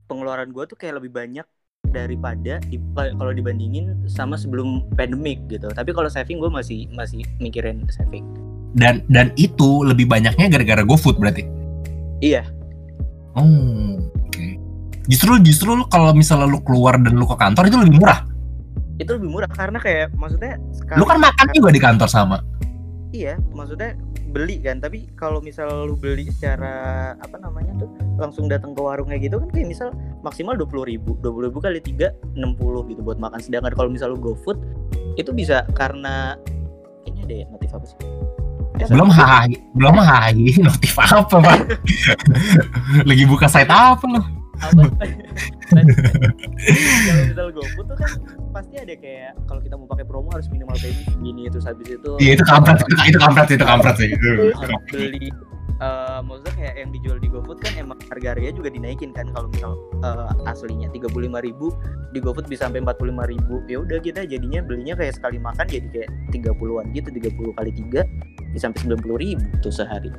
pengeluaran gue tuh kayak lebih banyak daripada di, kalau dibandingin sama sebelum pandemic gitu. Tapi kalau saving gue masih masih mikirin saving. dan dan itu lebih banyaknya gara-gara GoFood berarti Iya. Oh, oke. Justru justru kalau misalnya lu keluar dan lu ke kantor itu lebih murah. Itu lebih murah karena kayak maksudnya sekali Lu kan makan juga di kantor sama. Iya, maksudnya beli kan. Tapi kalau misal lu beli secara apa namanya tuh langsung datang ke warungnya gitu kan kayak misal maksimal dua puluh ribu, dua puluh ribu kali tiga enam puluh gitu buat makan. Sedangkan kalau misal lu GoFood itu bisa karena ini ada ya, notif apa sih? Belum hai, belum hai, notif apa, Pak? Lagi buka site apa lu? Apa kalau misal GoFood tuh kan pasti ada kayak kalau kita mau pakai promo harus minimal payment segini terus habis itu Iya, itu kampret, itu, itu kampret, itu kampret sih. Itu. beli eh maksudnya kayak yang dijual di GoFood kan emang harga harganya juga dinaikin kan kalau misal eh, aslinya tiga puluh ribu di GoFood bisa sampai empat puluh ribu ya udah kita jadinya belinya kayak sekali makan jadi kayak 30-an gitu 30 kali tiga bisa sampai sembilan puluh ribu tuh sehari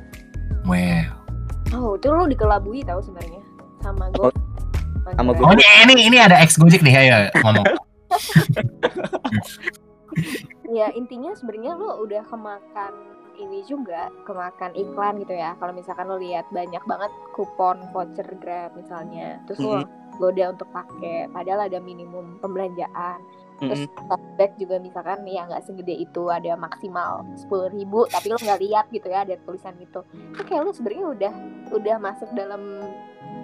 Wow. Oh, itu lu dikelabui tahu sebenarnya sama Oh, gue. sama Oh ini ini ini ada ex Gojek nih, ayo ngomong. Ya intinya sebenarnya lu udah kemakan ini juga kemakan iklan gitu ya. Kalau misalkan lu lihat banyak banget kupon voucher Grab misalnya, terus lu goda untuk pakai, padahal ada minimum pembelanjaan. Terus cashback juga misalkan ya nggak segede itu ada maksimal sepuluh ribu tapi lo nggak lihat gitu ya ada tulisan gitu itu kayak lu sebenarnya udah udah masuk dalam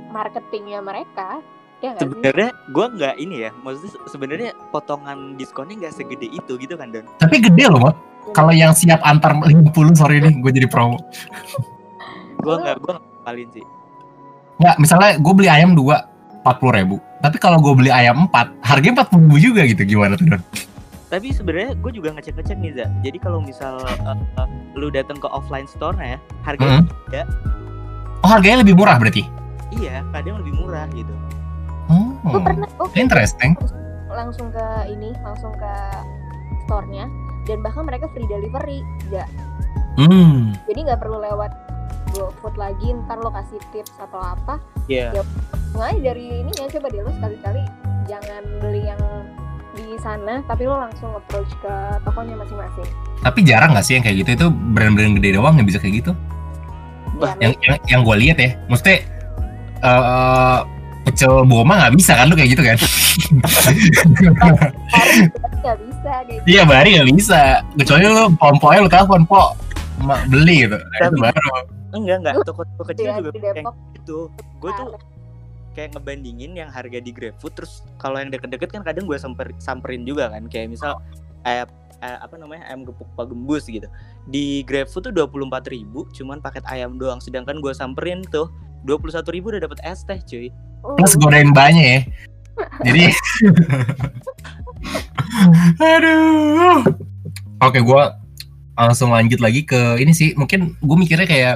marketingnya mereka ya sebenarnya gue nggak ini ya maksudnya se- sebenarnya potongan diskonnya nggak segede itu gitu kan Don Tapi gede loh, Mak. Kalau yang siap antar 50 sorry nih, gue jadi promo. gue nggak gue nggak ngapalin sih Nggak, misalnya gue beli ayam dua, 40 ribu. Tapi kalau gue beli ayam 4, harganya 40 ribu juga gitu. Gimana tuh, Don? tapi sebenarnya gue juga ngecek ngecek nih za jadi kalau misal eh, eh, lu datang ke offline store ya harganya Oh, harganya lebih murah berarti? iya kadang lebih murah gitu Oh, gue pernah oh, interesting. langsung ke ini langsung ke store-nya dan bahkan mereka free delivery nggak Hmm. jadi nggak perlu lewat GoFood lagi ntar lo kasih tips atau apa Iya. nggak dari ini ya coba deh lo sekali-kali jangan beli yang di sana tapi lo langsung approach ke tokonya masing-masing Tapi jarang gak sih yang kayak gitu? Itu brand-brand gede doang yang bisa kayak gitu. Bah, ya, Yang yang, yang gue lihat ya, maksudnya eh pecel boma nggak bisa kan lu kayak gitu kan? nggak bisa kayak gitu Iya bari nggak bisa. Kecuali lu pomponya lu telepon po beli gitu. Nah, itu Tapi- baru. Enggak enggak. Toko-toko kecil juga kayak gitu. Gue tuh kayak ngebandingin yang harga di GrabFood terus kalau yang deket-deket kan kadang gue samper samperin juga kan. Kayak misal ayam eh, apa namanya ayam gepuk pak gembus gitu. Di GrabFood tuh dua puluh ribu cuman paket ayam doang. Sedangkan gue samperin tuh dua puluh satu ribu udah dapet es teh cuy. Oh, Plus godain banyak ya. Jadi Aduh. Oke, gua langsung lanjut lagi ke ini sih. Mungkin gue mikirnya kayak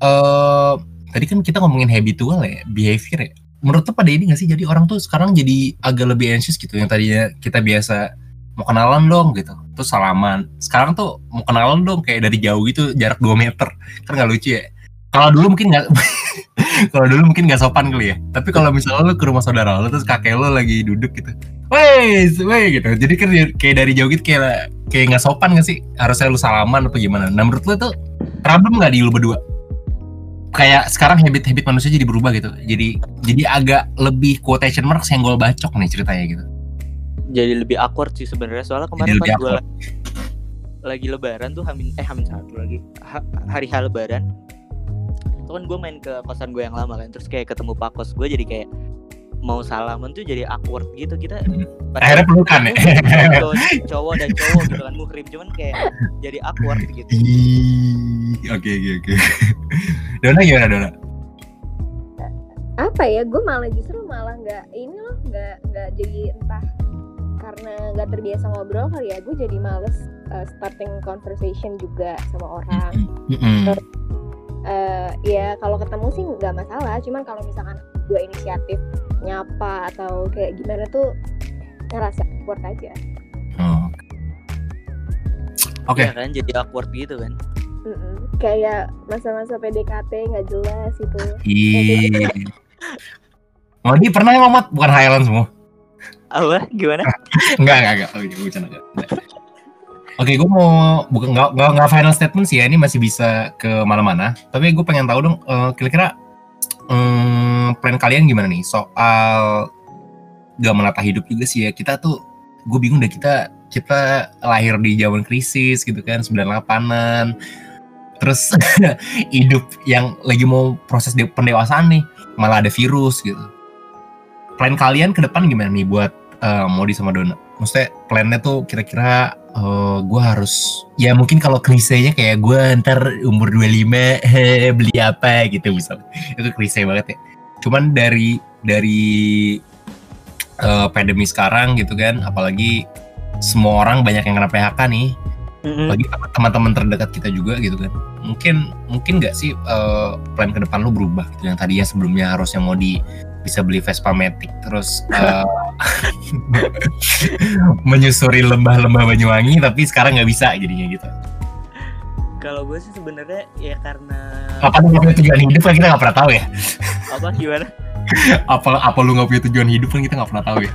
eh tadi kan kita ngomongin habitual ya, behavior ya. Menurut tuh pada ini gak sih? Jadi orang tuh sekarang jadi agak lebih anxious gitu. Yang tadinya kita biasa mau kenalan dong gitu. Terus salaman. Sekarang tuh mau kenalan dong kayak dari jauh gitu, jarak 2 meter. Kan gak lucu ya. Kalau dulu mungkin nggak kalau dulu mungkin nggak sopan kali ya. Tapi kalau misalnya lu ke rumah saudara lu terus kakek lu lagi duduk gitu. Weh, weh gitu. Jadi kan dia- kayak dari jauh gitu kayak kayak nggak sopan gak sih? Harusnya lu salaman apa gimana? Nah menurut lu tuh problem nggak di lu berdua kayak sekarang habit-habit manusia jadi berubah gitu. Jadi jadi agak lebih quotation marks yang gue bacok nih ceritanya gitu. Jadi lebih awkward sih sebenarnya. Soalnya kemarin pas gue lagi lebaran tuh hamin eh hamin satu lagi. Ha- hari H lebaran. Itu kan gue main ke kosan gue yang lama kan. Terus kayak ketemu pak kos gue jadi kayak mau salaman tuh jadi awkward gitu. Kita akhirnya pelukan ya. cowok, cowok dan cowok gitu kan muhrim cuman kayak jadi awkward gitu. Oke oke oke. Dona gimana Dona? Apa ya gue malah justru malah nggak ini loh nggak nggak jadi entah karena nggak terbiasa ngobrol kali ya gue jadi males uh, starting conversation juga sama orang. Mm-mm. Eh, ya kalau ketemu sih nggak masalah. Cuman kalau misalkan gue inisiatif nyapa atau kayak gimana tuh ngerasa awkward aja Oh. Oke. ya kan jadi awkward gitu kan Mm-mm. kayak masa-masa PDKT nggak jelas itu Ih. Oh, ini pernah ya Mamat? Bukan Highland semua. apa gimana Enggak, enggak, enggak. Oh, iya, gue bercanda, enggak. Oke, gue mau bukan nggak nggak nggak final statement sih ya. Ini masih bisa ke mana-mana. Tapi gue pengen tahu dong, eh, kira-kira em, plan kalian gimana nih soal gak menata hidup juga sih ya. Kita tuh, gue bingung deh kita kita lahir di zaman krisis gitu kan, 98-an. Terus hidup yang lagi mau proses de- pendewasaan nih, malah ada virus gitu. Plan kalian ke depan gimana nih buat eh, Modi sama Dona? Maksudnya plannya tuh kira-kira eh gue harus ya mungkin kalau klisenya kayak gue ntar umur 25 eh, beli apa gitu misalnya itu klise banget ya. Cuman dari dari eh, pandemi sekarang gitu kan apalagi semua orang banyak yang kena PHK nih. Bagi teman-teman terdekat kita juga gitu kan. Mungkin mungkin nggak sih eh, plan ke depan lu berubah gitu yang tadinya sebelumnya harusnya mau di bisa beli Vespa Matic terus eh, menyusuri lembah-lembah Banyuwangi tapi sekarang nggak bisa jadinya gitu. Kalau gue sih sebenarnya ya karena apa lu nggak punya tujuan hidup kan kita nggak pernah tahu ya? Apa gimana? Apa apa lu nggak punya tujuan hidup kan kita nggak pernah tahu ya?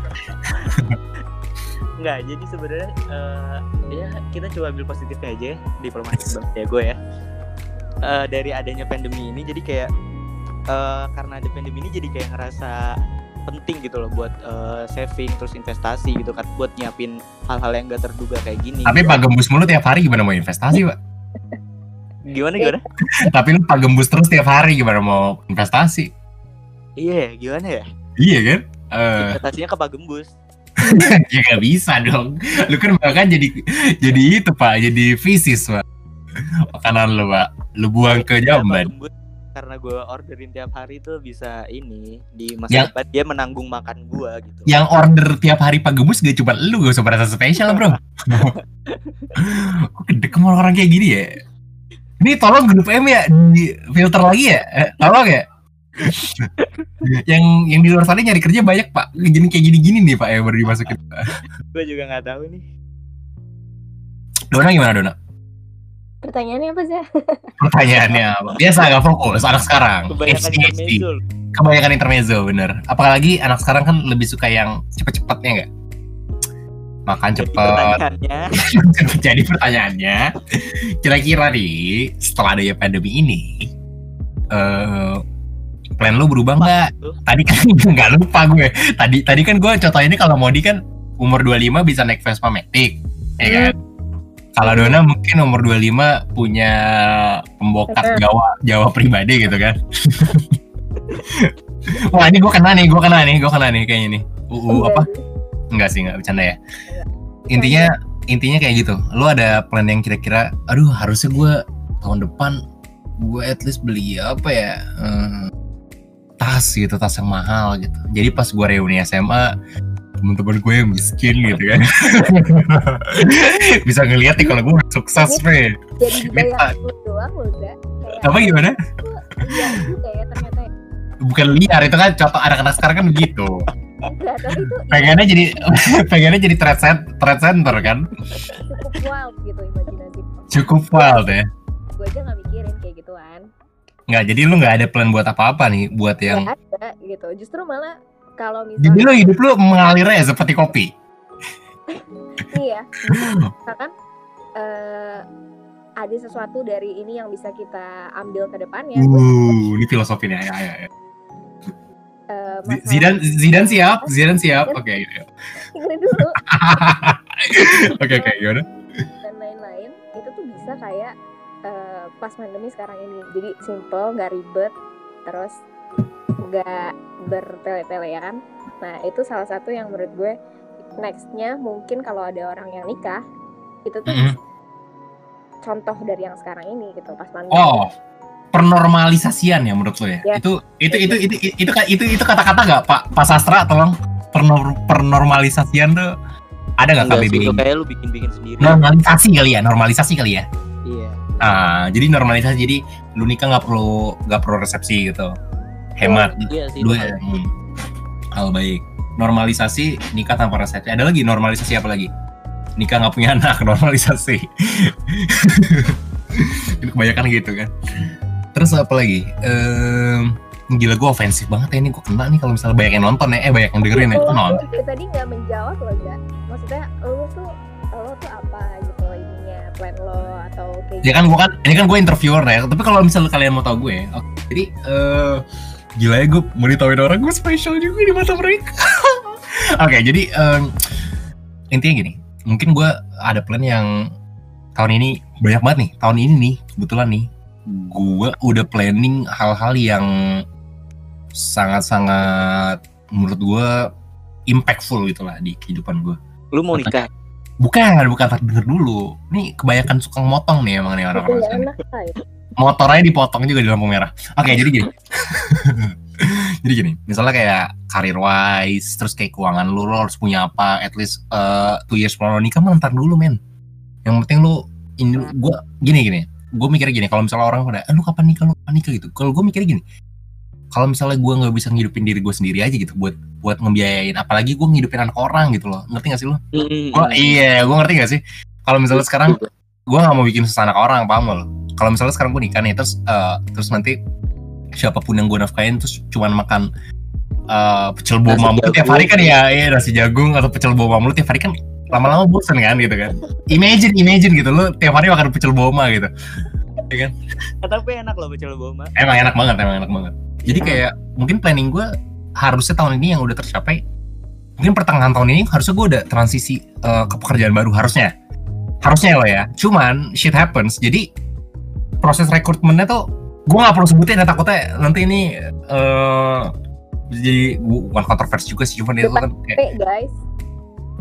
Enggak, jadi sebenarnya eh, ya kita coba ambil positifnya aja ya, diplomatik banget ya gue ya. Eh, dari adanya pandemi ini jadi kayak eh, karena ada pandemi ini jadi kayak ngerasa penting gitu loh buat eh, saving terus investasi gitu kan buat nyiapin hal-hal yang gak terduga kayak gini. tapi Pak Gembus mulu tiap hari gimana mau investasi Pak? Gimana gimana? tapi lu Pak Gembus terus tiap hari gimana mau investasi? Iya, gimana ya? iya kan? Eh, Investasinya ke Pak Gembus. ya nggak bisa dong. Lu kan bahkan jadi jadi itu pak jadi fisis pak. Makanan lu pak. Lu buang ke Iya, Pak jamban. Gembus karena gue orderin tiap hari tuh bisa ini di masa Yang- depan dia menanggung makan gue gitu. yang order tiap hari pak gemus gak cuma lu gak usah merasa spesial bro. Kok gede sama orang kayak gini ya? Ini tolong grup M ya di filter lagi ya? Eh, tolong ya? Yang yang di luar sana nyari kerja banyak pak. Jadi kayak gini-gini nih pak ya baru dimasukin. Gue juga nggak tahu nih. Dona gimana Dona pertanyaannya apa sih pertanyaannya apa? biasa gak fokus anak sekarang. Kebanyakan ADHD. intermezzo. kebanyakan intermezzo bener. Apalagi anak sekarang kan lebih suka yang cepet-cepetnya nggak? Makan Jadi cepet. pertanyaannya. Jadi pertanyaannya kira-kira nih setelah adanya pandemi ini eh plan lu berubah nggak? Tadi kan nggak lupa gue. Tadi tadi kan gue contohnya ini kalau Modi kan umur 25 bisa naik Vespa Matic ya kan kalau Dona mungkin umur 25 punya pembokat. Jawa Jawa pribadi gitu kan Wah ini gue kena nih, gue kena nih, gue kena nih kayaknya nih. UU apa? Enggak sih, enggak bercanda ya. Intinya intinya kayak gitu. Lu ada plan yang kira-kira, aduh harusnya gue tahun depan gue at least beli apa ya? eh, tas gitu, tas yang mahal gitu. Jadi pas gue reuni SMA, teman-teman gue yang miskin gitu kan. Bisa ngeliat nih kalau gue sukses, jadi dibayar doang lo enggak kayak Apa gimana? iya juga ya ternyata ya. Bukan liar, itu kan contoh anak-anak sekarang kan begitu. enggak tapi itu pengennya jadi pengennya jadi trend center, trend center kan cukup wild gitu imajinasi cukup wild ya gue aja nggak mikirin kayak gituan nggak jadi lu nggak ada plan buat apa-apa nih buat yang nggak ada gitu justru malah kalau jadi misalnya lu hidup lu mengalir ya seperti kopi iya misalkan eh ada sesuatu dari ini yang bisa kita ambil ke depannya. Uh, ini filosofi nih. Ya, ya, ya. masalah- Zidan Zidan siap, Zidan siap. Oke, dengerin dulu Oke, oke, gimana? dan lain-lain itu tuh bisa kayak eh, pas pandemi sekarang ini. Jadi simple, nggak ribet, terus nggak bertele-tele ya kan. Nah itu salah satu yang menurut gue nextnya mungkin kalau ada orang yang nikah itu tuh Mm-mm. contoh dari yang sekarang ini gitu pas pandemi. Oh, pernormalisasian ya menurut lo ya? Ya. Itu itu itu itu itu itu itu, itu kata-kata nggak Pak Pak Sastra tolong Pernor, pernormalisasian tuh ada nggak KBBI? itu kayak lu bikin-bikin sendiri. Normalisasi kali ya, normalisasi kali ya. Iya. Ah, jadi normalisasi jadi lu nikah nggak perlu nggak perlu resepsi gitu. Hemat. Iya sih. Dua hal- hmm. hal baik. Normalisasi nikah tanpa resepsi. Ada lagi normalisasi apa lagi? Nikah nggak punya anak, normalisasi. Ini kebanyakan gitu kan. Terus apa lagi? Ehm, gila gue ofensif banget ya ini gue kena nih kalau misalnya banyak yang nonton ya, eh banyak yang dengerin ya, itu nonton. tadi nggak menjawab loh ya. Maksudnya lo tuh lo tuh apa gitu ininya plan lo atau kayak Ya kan gue kan, ini kan gue interviewer ya. Tapi kalau misalnya kalian mau tahu gue, oke. jadi eh gila ya gue mau ditawain orang gue spesial juga di mata mereka. oke, jadi em, intinya gini, mungkin gue ada plan yang tahun ini banyak banget nih. Tahun ini nih, kebetulan nih, gue udah planning hal-hal yang sangat-sangat menurut gue impactful gitu lah di kehidupan gue. Lu mau nikah? Bukan, bukan denger dulu. Nih kebanyakan suka motong nih emang nih orang-orang. Nggak ya. motornya dipotong juga di lampu merah. Oke, jadi gini. jadi gini, misalnya kayak career wise, terus kayak keuangan lu, lu harus punya apa, at least uh, two years from now nikah mah ntar dulu men. Yang penting lu, ini gue gini gini, gue mikirnya gini, kalau misalnya orang pada, eh, lu kapan nikah, lu kapan nikah gitu. Kalau gue mikirnya gini, kalau misalnya gue nggak bisa ngidupin diri gue sendiri aja gitu, buat buat ngebiayain, apalagi gue ngidupin anak orang gitu loh, ngerti gak sih lu? Gua, iya, gue ngerti gak sih? Kalau misalnya sekarang gue gak mau bikin susah anak orang paham lo kalau misalnya sekarang gue nikah nih terus eh, terus nanti siapa pun yang gue nafkain terus cuman makan eh, pecel boma mulu tiap hari kan ya? Iya nasi jagung atau pecel boma mulu tiap hari kan lama-lama bosen kan gitu kan? Imagine imagine gitu lo tiap hari makan pecel boma gitu. Eh, tapi enak loh pecel boma. emang enak banget emang enak banget. Jadi kayak mungkin planning gue harusnya tahun ini yang udah tercapai mungkin pertengahan tahun ini harusnya gue udah transisi eh, ke pekerjaan baru harusnya. Harusnya lo ya. Cuman shit happens. Jadi proses rekrutmennya tuh gue nggak perlu sebutin ya takutnya nanti ini eh jadi bu- bukan kontroversi juga sih cuman itu kan kayak P guys,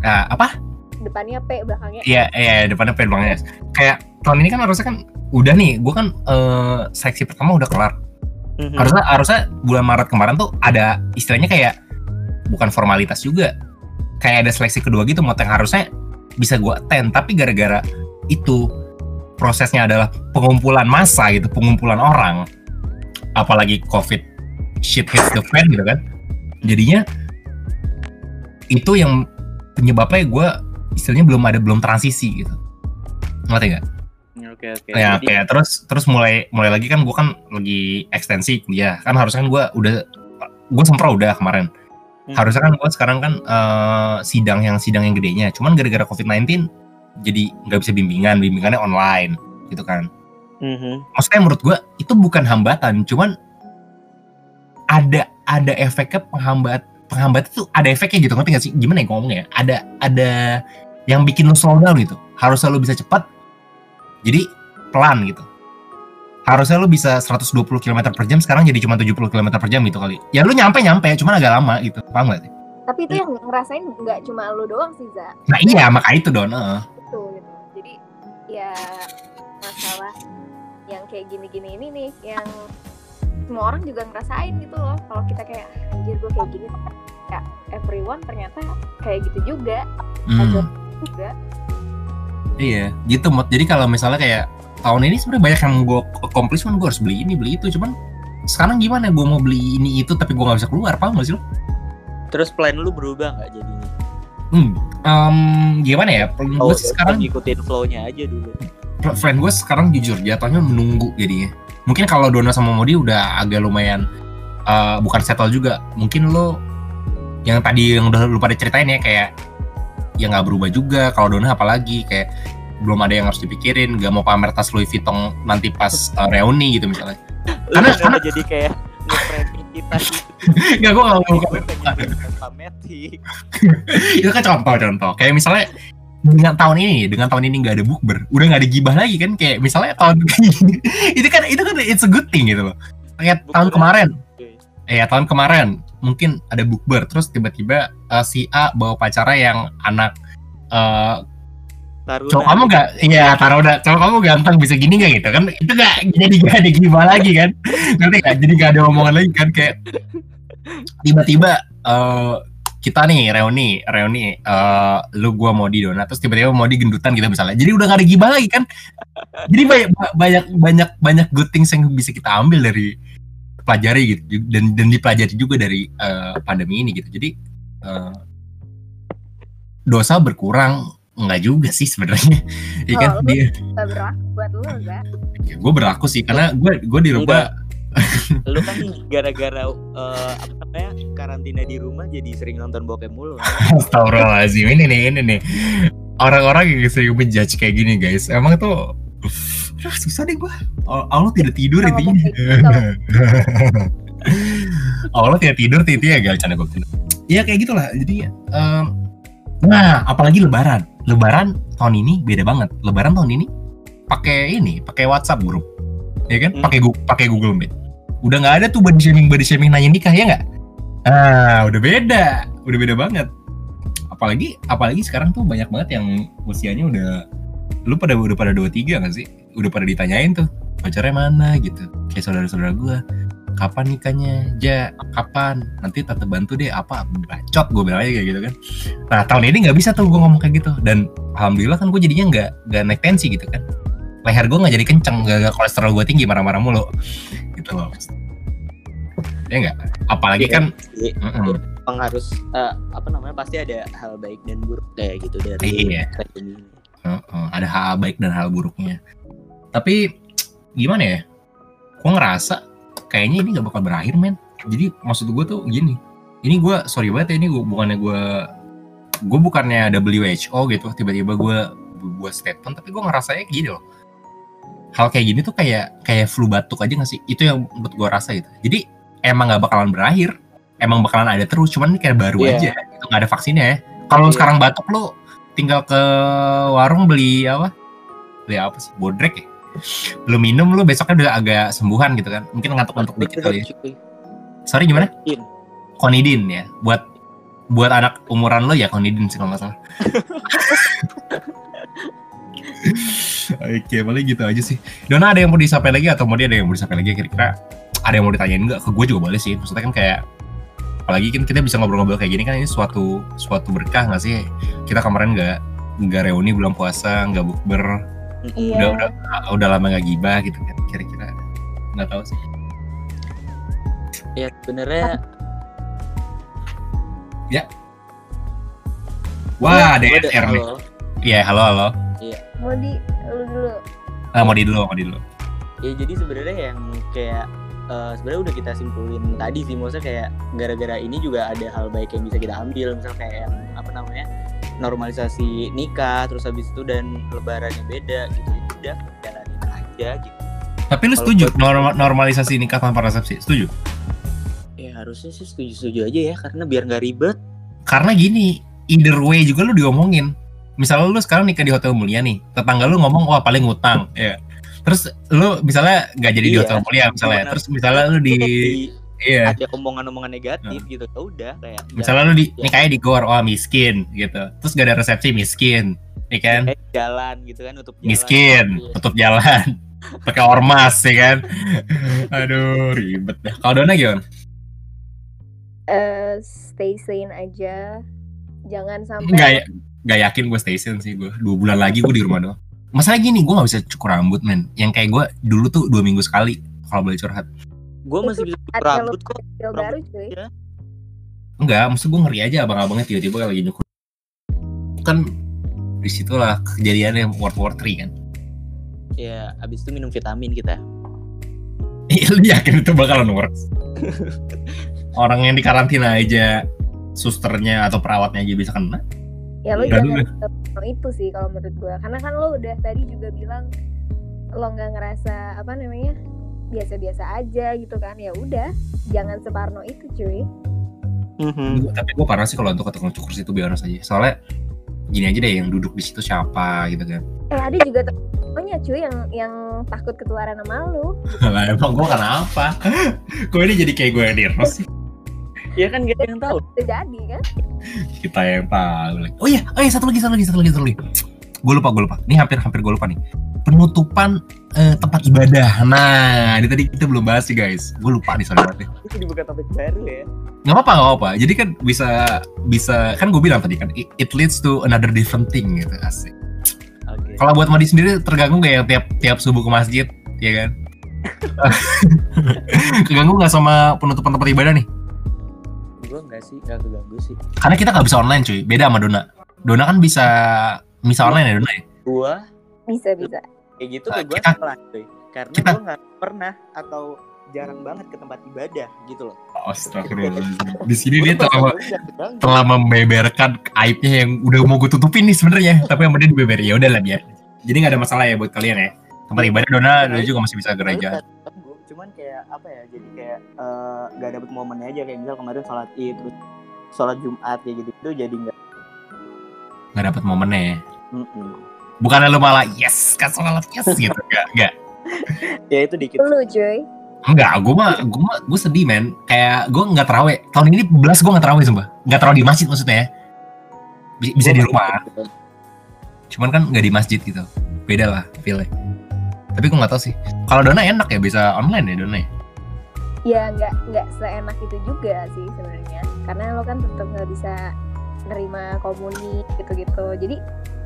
ah, apa depannya P belakangnya. Iya, iya depannya pen banget. Kayak tahun ini kan harusnya kan udah nih, gue kan eh, seleksi pertama udah kelar. Mhm. harusnya harusnya bulan Maret kemarin tuh ada istilahnya kayak bukan formalitas juga kayak ada seleksi kedua gitu mau yang harusnya bisa gua attend tapi gara-gara itu prosesnya adalah pengumpulan massa gitu pengumpulan orang apalagi covid shit hits the fan gitu kan jadinya itu yang penyebabnya gue istilahnya belum ada belum transisi gitu ngerti gak? Oke oke. ya Jadi, kayak terus terus mulai mulai lagi kan gue kan lagi ekstensi kuliah kan harusnya kan gue udah gue sempro udah kemarin Hmm. harusnya kan gue sekarang kan eh, sidang yang sidang yang gedenya cuman gara-gara covid 19 jadi nggak bisa bimbingan bimbingannya online gitu kan mhm. maksudnya menurut gue itu bukan hambatan cuman ada ada efeknya penghambat penghambat itu ada efeknya gitu ngerti gak sih gimana ya ngomongnya ya? ada ada yang bikin lo slow down gitu harusnya lo bisa cepat jadi pelan gitu harusnya lo bisa 120 km per jam sekarang jadi cuma 70 km per jam gitu kali ya lo nyampe nyampe cuman agak lama gitu paham gak sih Tapi itu yang ngerasain nggak cuma lu doang sih Za. nah iya maka itu don. Ya masalah yang kayak gini-gini ini nih yang semua orang juga ngerasain gitu loh. Kalau kita kayak anjir gue kayak gini ya everyone ternyata kayak gitu juga. Hmm. Juga. Iya, gitu mod. Jadi kalau misalnya kayak tahun ini sebenarnya banyak yang gue accomplish, gue harus beli ini beli itu. Cuman sekarang gimana gue mau beli ini itu tapi gue nggak bisa keluar, paham gak sih lo? Terus plan lu berubah nggak jadinya? Hmm, em, gimana ya? Plan Oh, gue sih sekarang, ngikutin flow-nya aja dulu. friend gue sekarang jujur jatuhnya menunggu jadinya. Mungkin kalau Dona sama Modi udah agak lumayan eh, bukan settle juga. Mungkin lo yang tadi yang udah lu pada ceritain ya kayak ya nggak berubah juga. Kalau Dona apalagi kayak belum ada yang harus dipikirin gak mau pamer tas Louis Vuitton nanti pas uh, reuni gitu misalnya Karena- kenapa jadi kayak kita gitu. Gak, gue gak mau pametik. itu kan contoh-contoh kayak misalnya dengan tahun ini dengan tahun ini nggak ada bukber udah nggak ada gibah lagi kan? Kayak misalnya tahun itu kan itu kan it's a good thing gitu loh. Kayak tahun kemarin. eh ya, tahun kemarin mungkin ada bukber terus tiba-tiba uh, si A bawa pacara yang anak uh, Taruna. cowok kamu gak iya taruh udah cowok kamu ganteng bisa gini gak gitu kan? Itu gak jadi gak ada gibah lagi kan? Nanti gak jadi gak ada omongan lagi kan? Kayak tiba-tiba eh, kita nih reuni reuni eh, lu gua mau di donat terus tiba-tiba mau di gendutan gitu misalnya jadi udah gak ada gibah lagi kan? Jadi banyak banyak banyak banyak good things yang bisa kita ambil dari pelajari gitu dan dan dipelajari juga dari eh, pandemi ini gitu. Jadi eh, dosa berkurang enggak juga sih sebenarnya. Iya kan? Oh, lu- dia berlaku buat lu gak? gue berlaku sih karena gue gue dirubah Lu kan gara-gara eh, apa namanya karantina di rumah jadi sering nonton bokep mulu. Astagfirullahaladzim ini nih ini nih. Orang-orang yang sering menjudge kayak gini guys emang tuh aduh, susah deh gue Allah tidak tidur gitu. Allah tidak tidur intinya gak canda gue ya kayak gitulah. Jadi em, nah apalagi lebaran lebaran tahun ini beda banget. Lebaran tahun ini pakai ini pakai WhatsApp grup ya kan? Hmm. pakai Gu- pakai Google Meet. Udah nggak ada tuh body shaming body shaming nanya nikah ya nggak? Ah udah beda. Udah beda banget. Apalagi apalagi sekarang tuh banyak banget yang usianya udah lu pada udah pada dua tiga nggak sih? Udah pada ditanyain tuh pacarnya mana? gitu. Kayak saudara-saudara gua kapan nikahnya ja kapan nanti tante bantu deh apa bacot gue bilang aja kayak gitu kan nah tahun ini nggak bisa tuh gue ngomong kayak gitu dan alhamdulillah kan gue jadinya nggak nggak naik tensi gitu kan leher gue nggak jadi kenceng gak, gak kolesterol gue tinggi marah-marah mulu gitu loh ya nggak apalagi Iya. kan Iya. mm-mm. Emang harus eh, apa namanya pasti ada hal baik dan buruk kayak gitu dari Iya. ada hal baik dan hal buruknya. Tapi gimana ya? Gue ngerasa kayaknya ini gak bakal berakhir men. Jadi maksud gue tuh gini. Ini gue sorry banget ya ini gue bukannya gue gue bukannya WHO gitu. Tiba-tiba gue buat statement tapi gue ngerasanya gini loh. Hal kayak gini tuh kayak kayak flu batuk aja gak sih? Itu yang menurut gue rasa gitu. Jadi emang gak bakalan berakhir. Emang bakalan ada terus cuman ini kayak baru Iya. aja. Itu gak ada vaksinnya ya. Kalau Iya. sekarang batuk lo tinggal ke warung beli apa? Beli apa sih? Bodrek ya belum minum lu besoknya udah agak sembuhan gitu kan? Mungkin ngantuk-ngantuk dikit kali ya. Sorry gimana? Konidin. konidin ya. Buat buat anak umuran lo ya konidin sih kalau nggak salah. Oke, paling gitu aja sih. Dona ada yang mau disampaikan lagi atau mau dia ada yang mau disampaikan lagi? Kira-kira ada yang mau ditanyain nggak? Ke gue juga boleh sih. Maksudnya kan kayak apalagi kan kita bisa ngobrol-ngobrol kayak gini kan ini suatu suatu berkah nggak sih? Kita kemarin nggak nggak reuni bulan puasa, nggak bukber, Iya. udah udah udah lama nggak gibah gitu kan. Kira-kira nggak tahu sih. Ya sebenarnya Wah, ada ada- SR nih. halo. Iya, halo halo. Mau di lu dulu. Ah, mau di dulu, mau di dulu. Ya jadi sebenarnya yang kayak eh, sebenarnya udah kita simpulin tadi sih maksudnya kayak gara-gara ini juga ada hal baik yang bisa kita ambil misalnya kayak yang apa namanya normalisasi nikah terus habis itu dan lebarannya beda gitu ya udah jalanin aja gitu Tapi lu setuju norma- normalisasi nikah tanpa resepsi? Setuju? ya harusnya sih setuju-setuju aja ya karena biar nggak ribet Karena gini, either way juga lu diomongin. Misalnya lu sekarang nikah di hotel mulia nih, tetangga lu ngomong wah paling ngutang, ya. Terus lu misalnya nggak jadi di Iya. hotel mulia misalnya, terus misalnya lu di, Di- iya, ada omongan-omongan negatif gitu ya udah kayak misalnya lu di Ya. nikahnya di gor, wah miskin gitu. Terus gak ada resepsi miskin, ya kan? kayak jalan gitu kan untuk jalan Miskin, Iya. tutup jalan, pakai ormas, ya kan? Aduh, ribet dah. Kalau Dona gimana? Eh, stay sane aja. Jangan sampai Nggak, ya- nggak yakin gue station sih gue. Dua bulan lagi gue di rumah doang. Masalah gini, gue nggak bisa cukur rambut men. Yang kayak gue dulu tuh dua minggu sekali kalau boleh curhat. Gue masih bisa rambut kok baru cuy. Enggak, maksud gue ngeri aja abang-abangnya tiba-tiba lagi nyukur. Kan di situlah kejadiannya World War 3 kan. ya abis itu minum vitamin kita Iya, lu yakin itu bakalan works? Orang yang di karantina aja, susternya atau perawatnya aja bisa kena. ya lo Ya, jangan lu- itu sih kalau menurut gue karena kan lo udah tadi juga bilang lo nggak ngerasa apa namanya biasa-biasa aja gitu kan ya udah jangan separno itu cuy Mhm. tapi gue parah sih kalau untuk tukang cukur situ biar aja soalnya gini aja deh yang duduk di situ siapa gitu kan eh ada juga temennya cuy yang yang takut ketularan sama lu lah emang gue kenapa kok ini jadi kayak gue yang di roast sih Ya kan gak ada yang tahu. udah jadi kan kita yang tahu. Oh iya, oh iya satu lagi, satu lagi, satu lagi, satu lagi. Gue lupa, gue lupa. Ini hampir hampir gue lupa nih. Penutupan eh, tempat ibadah. Nah, ini tadi kita belum bahas sih guys. Gue lupa nih soalnya. Itu dibuka topik baru ya. Nggak apa-apa, nggak apa-apa. Jadi kan bisa bisa kan gue bilang tadi kan it, it leads to another different thing gitu asik. Oke. Kalau buat mandi sendiri terganggu gak yang tiap tiap subuh ke masjid, ya kan? Keganggu nggak sama penutupan tempat ibadah nih? Gue enggak sih, enggak keganggu sih. Karena kita nggak bisa online cuy. Beda sama Dona. Dona kan bisa bisa online ya Dona ya? Gua bisa bisa kayak gitu Nah, tuh gue salah cuy. Karena gue nggak pernah atau jarang banget ke tempat ibadah gitu loh. Astagfirullahaladzim. Di sini dia telah, telah membeberkan aibnya yang udah mau gue tutupin nih sebenarnya, tapi yang penting dibeber ya udah lah biar. Jadi nggak ada masalah ya buat kalian ya. Tempat ibadah Dona, Dona juga masih bisa gereja. Nggak keganggu, Cuman kayak apa ya? Jadi kayak eh, nggak dapet momennya aja kayak misal kemarin sholat id terus sholat jumat kayak gitu itu jadi nggak. Nggak dapet momennya ya. Mm-mm. Bukannya lu malah yes kan sholat yes gitu. Enggak, enggak. Ya itu dikit. lu cuy Enggak, gue mah, gue mah, gue sedih men. Kayak gue nggak terawih. Tahun ini belas gue nggak terawih sumpah. Nggak terawih di masjid maksudnya ya. Bi- Bisa di rumah. Cuman kan nggak di masjid gitu. Beda lah feelnya. Tapi gue nggak tahu sih. Kalau Dona enak ya bisa online ya Dona ya. ya nggak nggak seenak itu juga sih sebenarnya karena lo kan tetap nggak bisa nerima komuni gitu-gitu jadi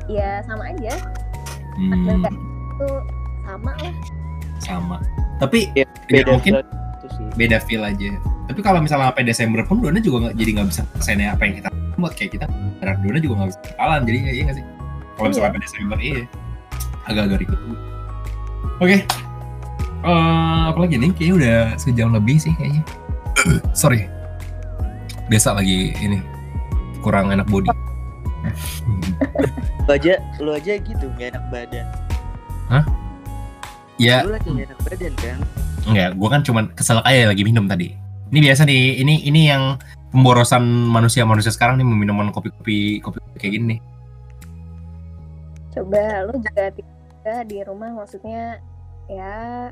ya sama aja Hmm, itu sama lah sama. Tapi Ya, ya, Beda mungkin itu sih. beda feel aja. Tapi kalau misalnya sampai Desember pun Dona juga nggak jadi nggak bisa kesannya apa yang kita buat kayak kita. Karena Dona juga nggak bisa kenalan jadi iya nggak sih? Kalau misalnya Iya. sampai Desember iya. Agak-agak ribet. Oke. Eh, apalagi nih kayaknya udah sejam lebih sih kayaknya. Sorry. Biasa lagi ini kurang enak body. Lu aja, lu aja gitu nggak enak badan. ya Lu lagi nggak enak badan kan? Enggak, gue kan cuman kesel aja lagi minum tadi. Ini biasa nih, ini ini yang pemborosan manusia-manusia sekarang nih meminum kopi-kopi kopi kayak gini nih. coba lo juga tiba di rumah maksudnya ya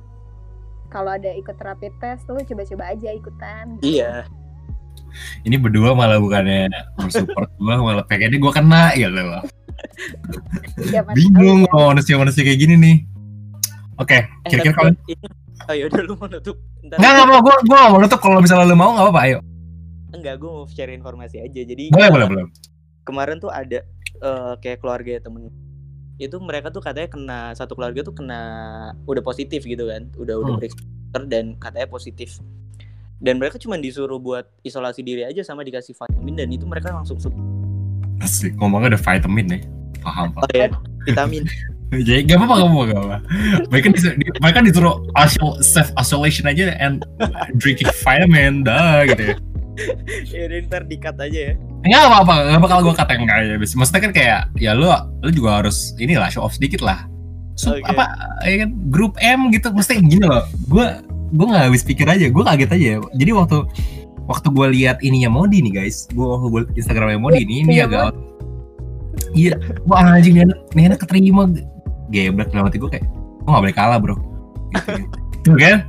kalau ada ikut rapid test lo coba-coba aja ikutan gitu. Iya. Ini berdua malah bukannya support gue, malah pengennya gue kena ya loh. Tahu Bingung ya. kalau manusia-manusia kayak gini nih. Oke, Eh, kira-kira kalian ini- Oh yaudah lu mau nutup. Ntar Enggak, enggak mau, gue gue mau nutup kalau misalnya lu mau nggak apa-apa, ayo. Enggak, gue mau share informasi aja. Jadi Boleh, boleh, boleh. kemarin tuh ada eh, kayak keluarga temen itu mereka tuh katanya kena satu keluarga tuh kena udah positif gitu kan udah udah Hmm. dan katanya positif dan mereka cuma disuruh buat isolasi diri aja sama dikasih vitamin dan itu mereka langsung Asik, ngomongnya ada vitamin nih. Paham, oh, Pak. ya, vitamin Jadi gak apa-apa, apa-apa, gak apa-apa. Mereka disuruh, di- mereka disuruh iso- self isolation aja and drinking vitamin, dah gitu ya. ya udah ntar dikat aja ya Enggak apa-apa, gak bakal gue kata enggak ya. Maksudnya kan kayak, ya lu, lu juga harus inilah show off sedikit lah. Sup, Oke. apa, ya kan, grup M gitu, mesti gini loh. Gue gue gak habis pikir aja, gue kaget aja. Jadi waktu waktu gue lihat ininya Modi nih guys, gue waktu gue Instagramnya Modi ini, ini Iya, agak Iya, wah anjing nih anak, nih anak keterima. Geblek dalam hati gue kayak, gue gak boleh kalah bro. Gitu, kan?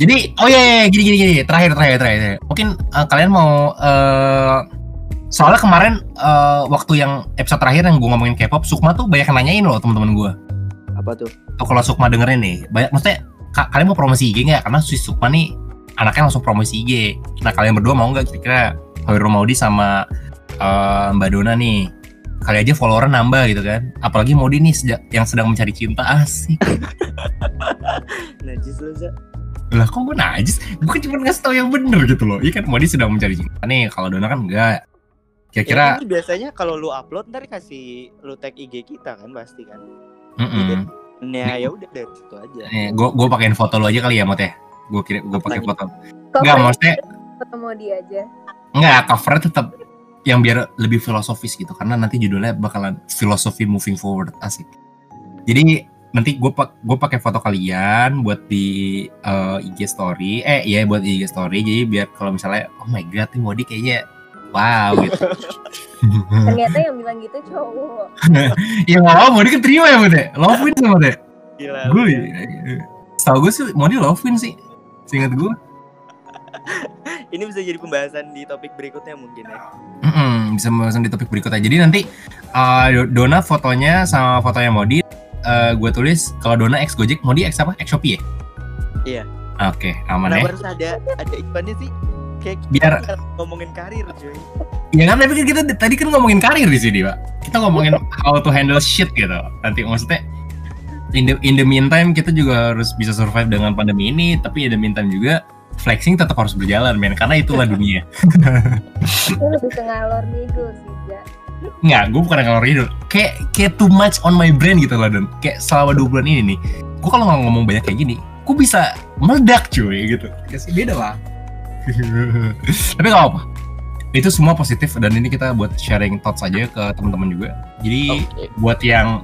Jadi, oh iya, iya, gini, gini, gini, terakhir, terakhir, terakhir. Mungkin eh, kalian mau, eh soalnya kemarin eh, waktu yang episode terakhir yang gue ngomongin K-pop, Sukma tuh banyak yang nanyain loh teman-teman gue apa tuh? Tuh kalau Sukma dengerin nih, banyak, maksudnya kalian mau promosi IG nggak? Karena si Sukma nih anaknya langsung promosi IG. Nah kalian berdua mau nggak kira-kira Hoirul Maudi sama eh, Mbak Dona nih kali aja follower nambah gitu kan? Apalagi Maudi nih sejak, yang sedang mencari cinta asik. Najis lu za lah kok gue najis? Gue kan cuma ngasih tau yang bener gitu loh. Iya kan Maudi sedang mencari cinta nih kalau Dona kan enggak kira-kira Ya, ini biasanya kalau lu upload ntar kasih lu tag IG kita kan pasti kan? Mm nah ya udah dari situ aja. gue gue pakein foto lo aja kali ya Mot ya? Gue kirim gue pakai foto. Enggak maksudnya ketemu dia aja. Enggak covernya tetap yang biar lebih filosofis gitu karena nanti judulnya bakalan filosofi moving forward asik. Jadi nanti gue pak gue pakai foto kalian buat di uh, IG story. Eh iya buat IG story. Jadi biar kalau misalnya oh my god nih Modi kayaknya wow gitu ternyata yang bilang gitu cowok ya nggak apa Modi kan terima ya Modi love win sama deh Gila. gue lu ya. tau gue sih Modi love win sih seingat gue Ini bisa jadi pembahasan di topik berikutnya mungkin ya. Mm-mm, bisa pembahasan di topik berikutnya jadi nanti uh, Dona fotonya sama fotonya Modi uh, gue tulis kalau Dona X Gojek Modi X apa X Shopee ya Iya. Oke, aman ya. Kenapa harus ada ada iklannya sih? Kayak Biar- ngomongin karir cuy. Ya kan tapi kan kita tadi kan ngomongin karir di sini, Pak. Kita ngomongin how to handle shit gitu. Nanti maksudnya in the, in the meantime kita juga harus bisa survive dengan pandemi ini, tapi in the meantime juga flexing tetap harus berjalan, men. Karena itulah dunia. itu lebih ke ngalor ngidul sih ja Nggak, gue bukan kalau hidup. Kayak kayak too much on my brain gitu loh, dan kayak selama dua bulan ini nih, gue kalau nggak ngomong banyak kayak gini, gue bisa meledak cuy gitu. Kasih beda lah. tapi nggak apa. Itu semua positif dan ini kita buat sharing thoughts aja ke teman-teman juga. Jadi Oke. buat yang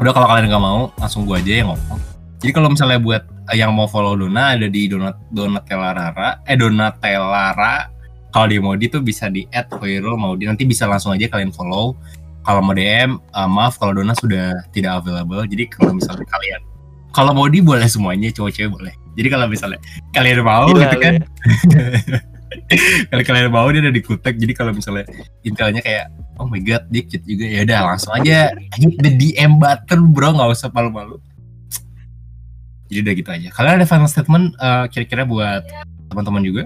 udah kalau kalian nggak mau langsung gua aja yang ngomong jadi kalau misalnya buat yang mau follow Dona ada di Donat Donatelara eh Donatelara kalau di Modi tuh bisa di add Hoirul Maudi nanti bisa langsung aja kalian follow kalau mau DM eh, maaf kalau Dona sudah tidak available jadi kalau misalnya kalian kalau Modi boleh semuanya cowok cewek boleh jadi kalau misalnya kalian mau Gila gitu kan. ya. kalau kalian mau dia ada di kutek. Jadi kalau misalnya intelnya kayak oh my god dia cute juga. Ya udah langsung aja. Hit the DM button bro. Nggak usah malu-malu. Jadi udah gitu aja. Kalian ada final statement eh, kira-kira buat teman-teman juga?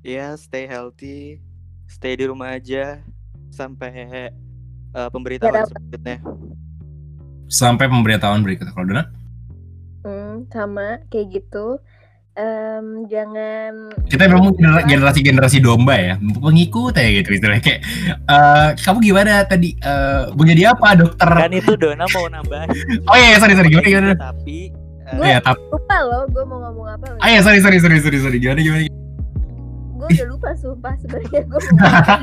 Iya, stay healthy, stay di rumah aja. Sampai eh, pemberitahuan selanjutnya. sampai pemberitahuan berikutnya. Kalau Dona sama kayak gitu. Em, jangan kita memang gener- generasi-generasi domba ya pengikut ya gitu istilahnya. Kayak eh, kamu gimana tadi Eh, mau jadi apa dokter? Kan itu Dona mau nambahin. oh iya sorry sorry gimana gimana? Tapi eh, Gue- ya tapi lupa loh gue mau ngomong apa loh ah ya sorry sorry sorry sorry sorry. Gimana gimana? Gue udah lupa sumpah sebenarnya gue mau ngomong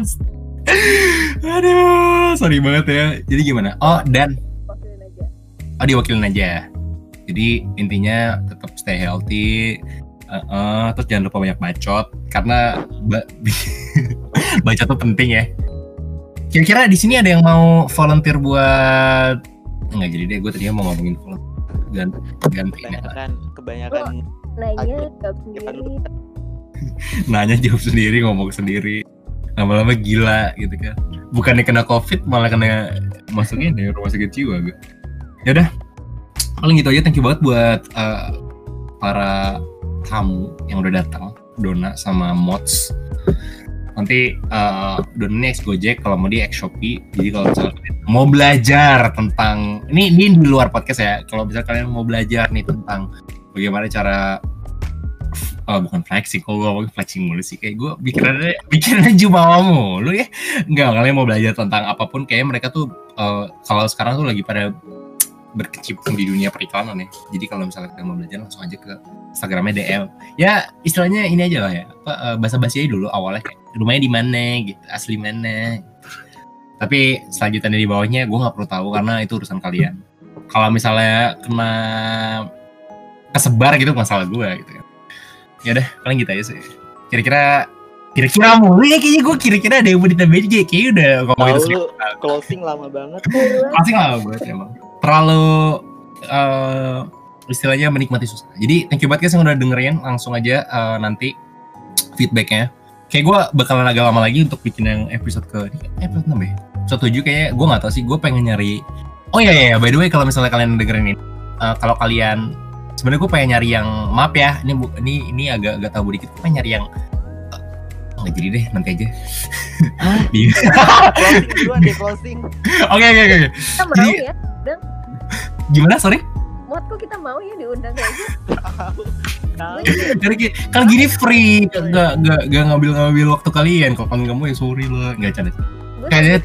Aduh, sorry banget ya. Jadi gimana? Oh, dan? Wakilin aja. Oh diwakilin aja. Jadi intinya tetap stay healthy. eh, eh, terus jangan lupa banyak bacot karena ba- bacot tuh penting ya. Kira-kira di sini ada yang mau volunteer buat Enggak jadi deh, gue tadinya mau ngomongin volunteer ganti ganti ini. kebanyakan kebanyakan nanya jawab sendiri nanya jawab sendiri ngomong sendiri lama-lama gila gitu kan bukannya kena covid malah kena masukin ya rumah sakit jiwa gue ya udah paling gitu aja thank you banget buat eh, para tamu yang udah datang. Dona sama Mods nanti eh, Dona ex Gojek kalau mau di ex Shopee. Jadi kalau misalnya mau belajar tentang ini ini di luar podcast ya. Kalau misalnya kalian mau belajar nih tentang bagaimana cara oh bukan flexing kalau gue ngomongin flexing mulu sih. Kayak gue pikirannya pikirannya jumawa mulu ya. Enggak kalian mau belajar tentang apa pun kayak mereka tuh eh, kalau sekarang tuh lagi pada berkecimpung di dunia periklanan ya. Jadi kalau misalnya kalian mau belajar langsung aja ke Instagramnya DM ya istilahnya ini aja lah ya. Apa eh, basa-basi aja dulu awalnya kayak rumahnya di mana? gitu asli mana? Tapi selanjutnya di bawahnya gue nggak perlu tahu karena itu urusan kalian. Kalau misalnya kena kesebar gitu masalah gue gitu kan ya udah paling gitu aja sih. Kira-kira kira-kira mulu ya kayaknya gue kira-kira ada yang mau ditambahin kayak kayaknya udah ngomongin Tahu itu lu closing lama banget. pasti lah gue emang terlalu eh, istilahnya menikmati susah jadi thank you banget guys yang udah dengerin. Langsung aja eh, nanti feedbacknya. Kayak gue bakalan agak lama lagi untuk bikin yang episode ke kayak episode 6 ya? Episode 7 kayaknya. Gue gak tau sih. Gue pengen nyari oh iya iya iya, by the way kalau misalnya kalian dengerin ini eh, kalau kalian sebenarnya gue pengen nyari yang maaf ya ini ini ini agak agak tabu dikit. Gue pengen nyari yang nggak jadi deh nanti aja Iya. Closing duluan deh closing. oke oke oke kita mau Jadi- ya gimana sorry mod kok kita mau ya diundang kayak gitu kayak kan gini free, gak gak gak ngambil ngambil waktu kalian. Kalau kan kamu ya sorry lah, nggak canda. Kayaknya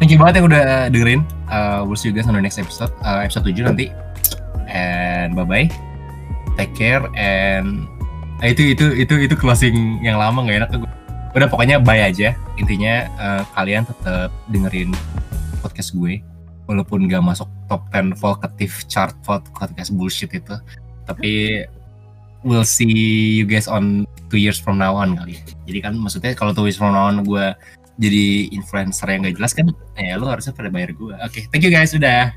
thank you banget yang udah dengerin. Uh, we'll see you guys on the next episode, uh, episode 7 nanti. And bye bye, take care and eh, itu itu itu itu closing yang lama nggak enak udah pokoknya bye aja. Intinya eh, kalian tetap dengerin podcast gue. Walaupun gak masuk top 10 vokatif chart podcast bullshit itu. Tapi we'll see you guys on two years from now on kali. Jadi kan maksudnya kalau two years from now on gue jadi influencer yang gak jelas kan ya lu harusnya pada bayar gue oke thank you guys udah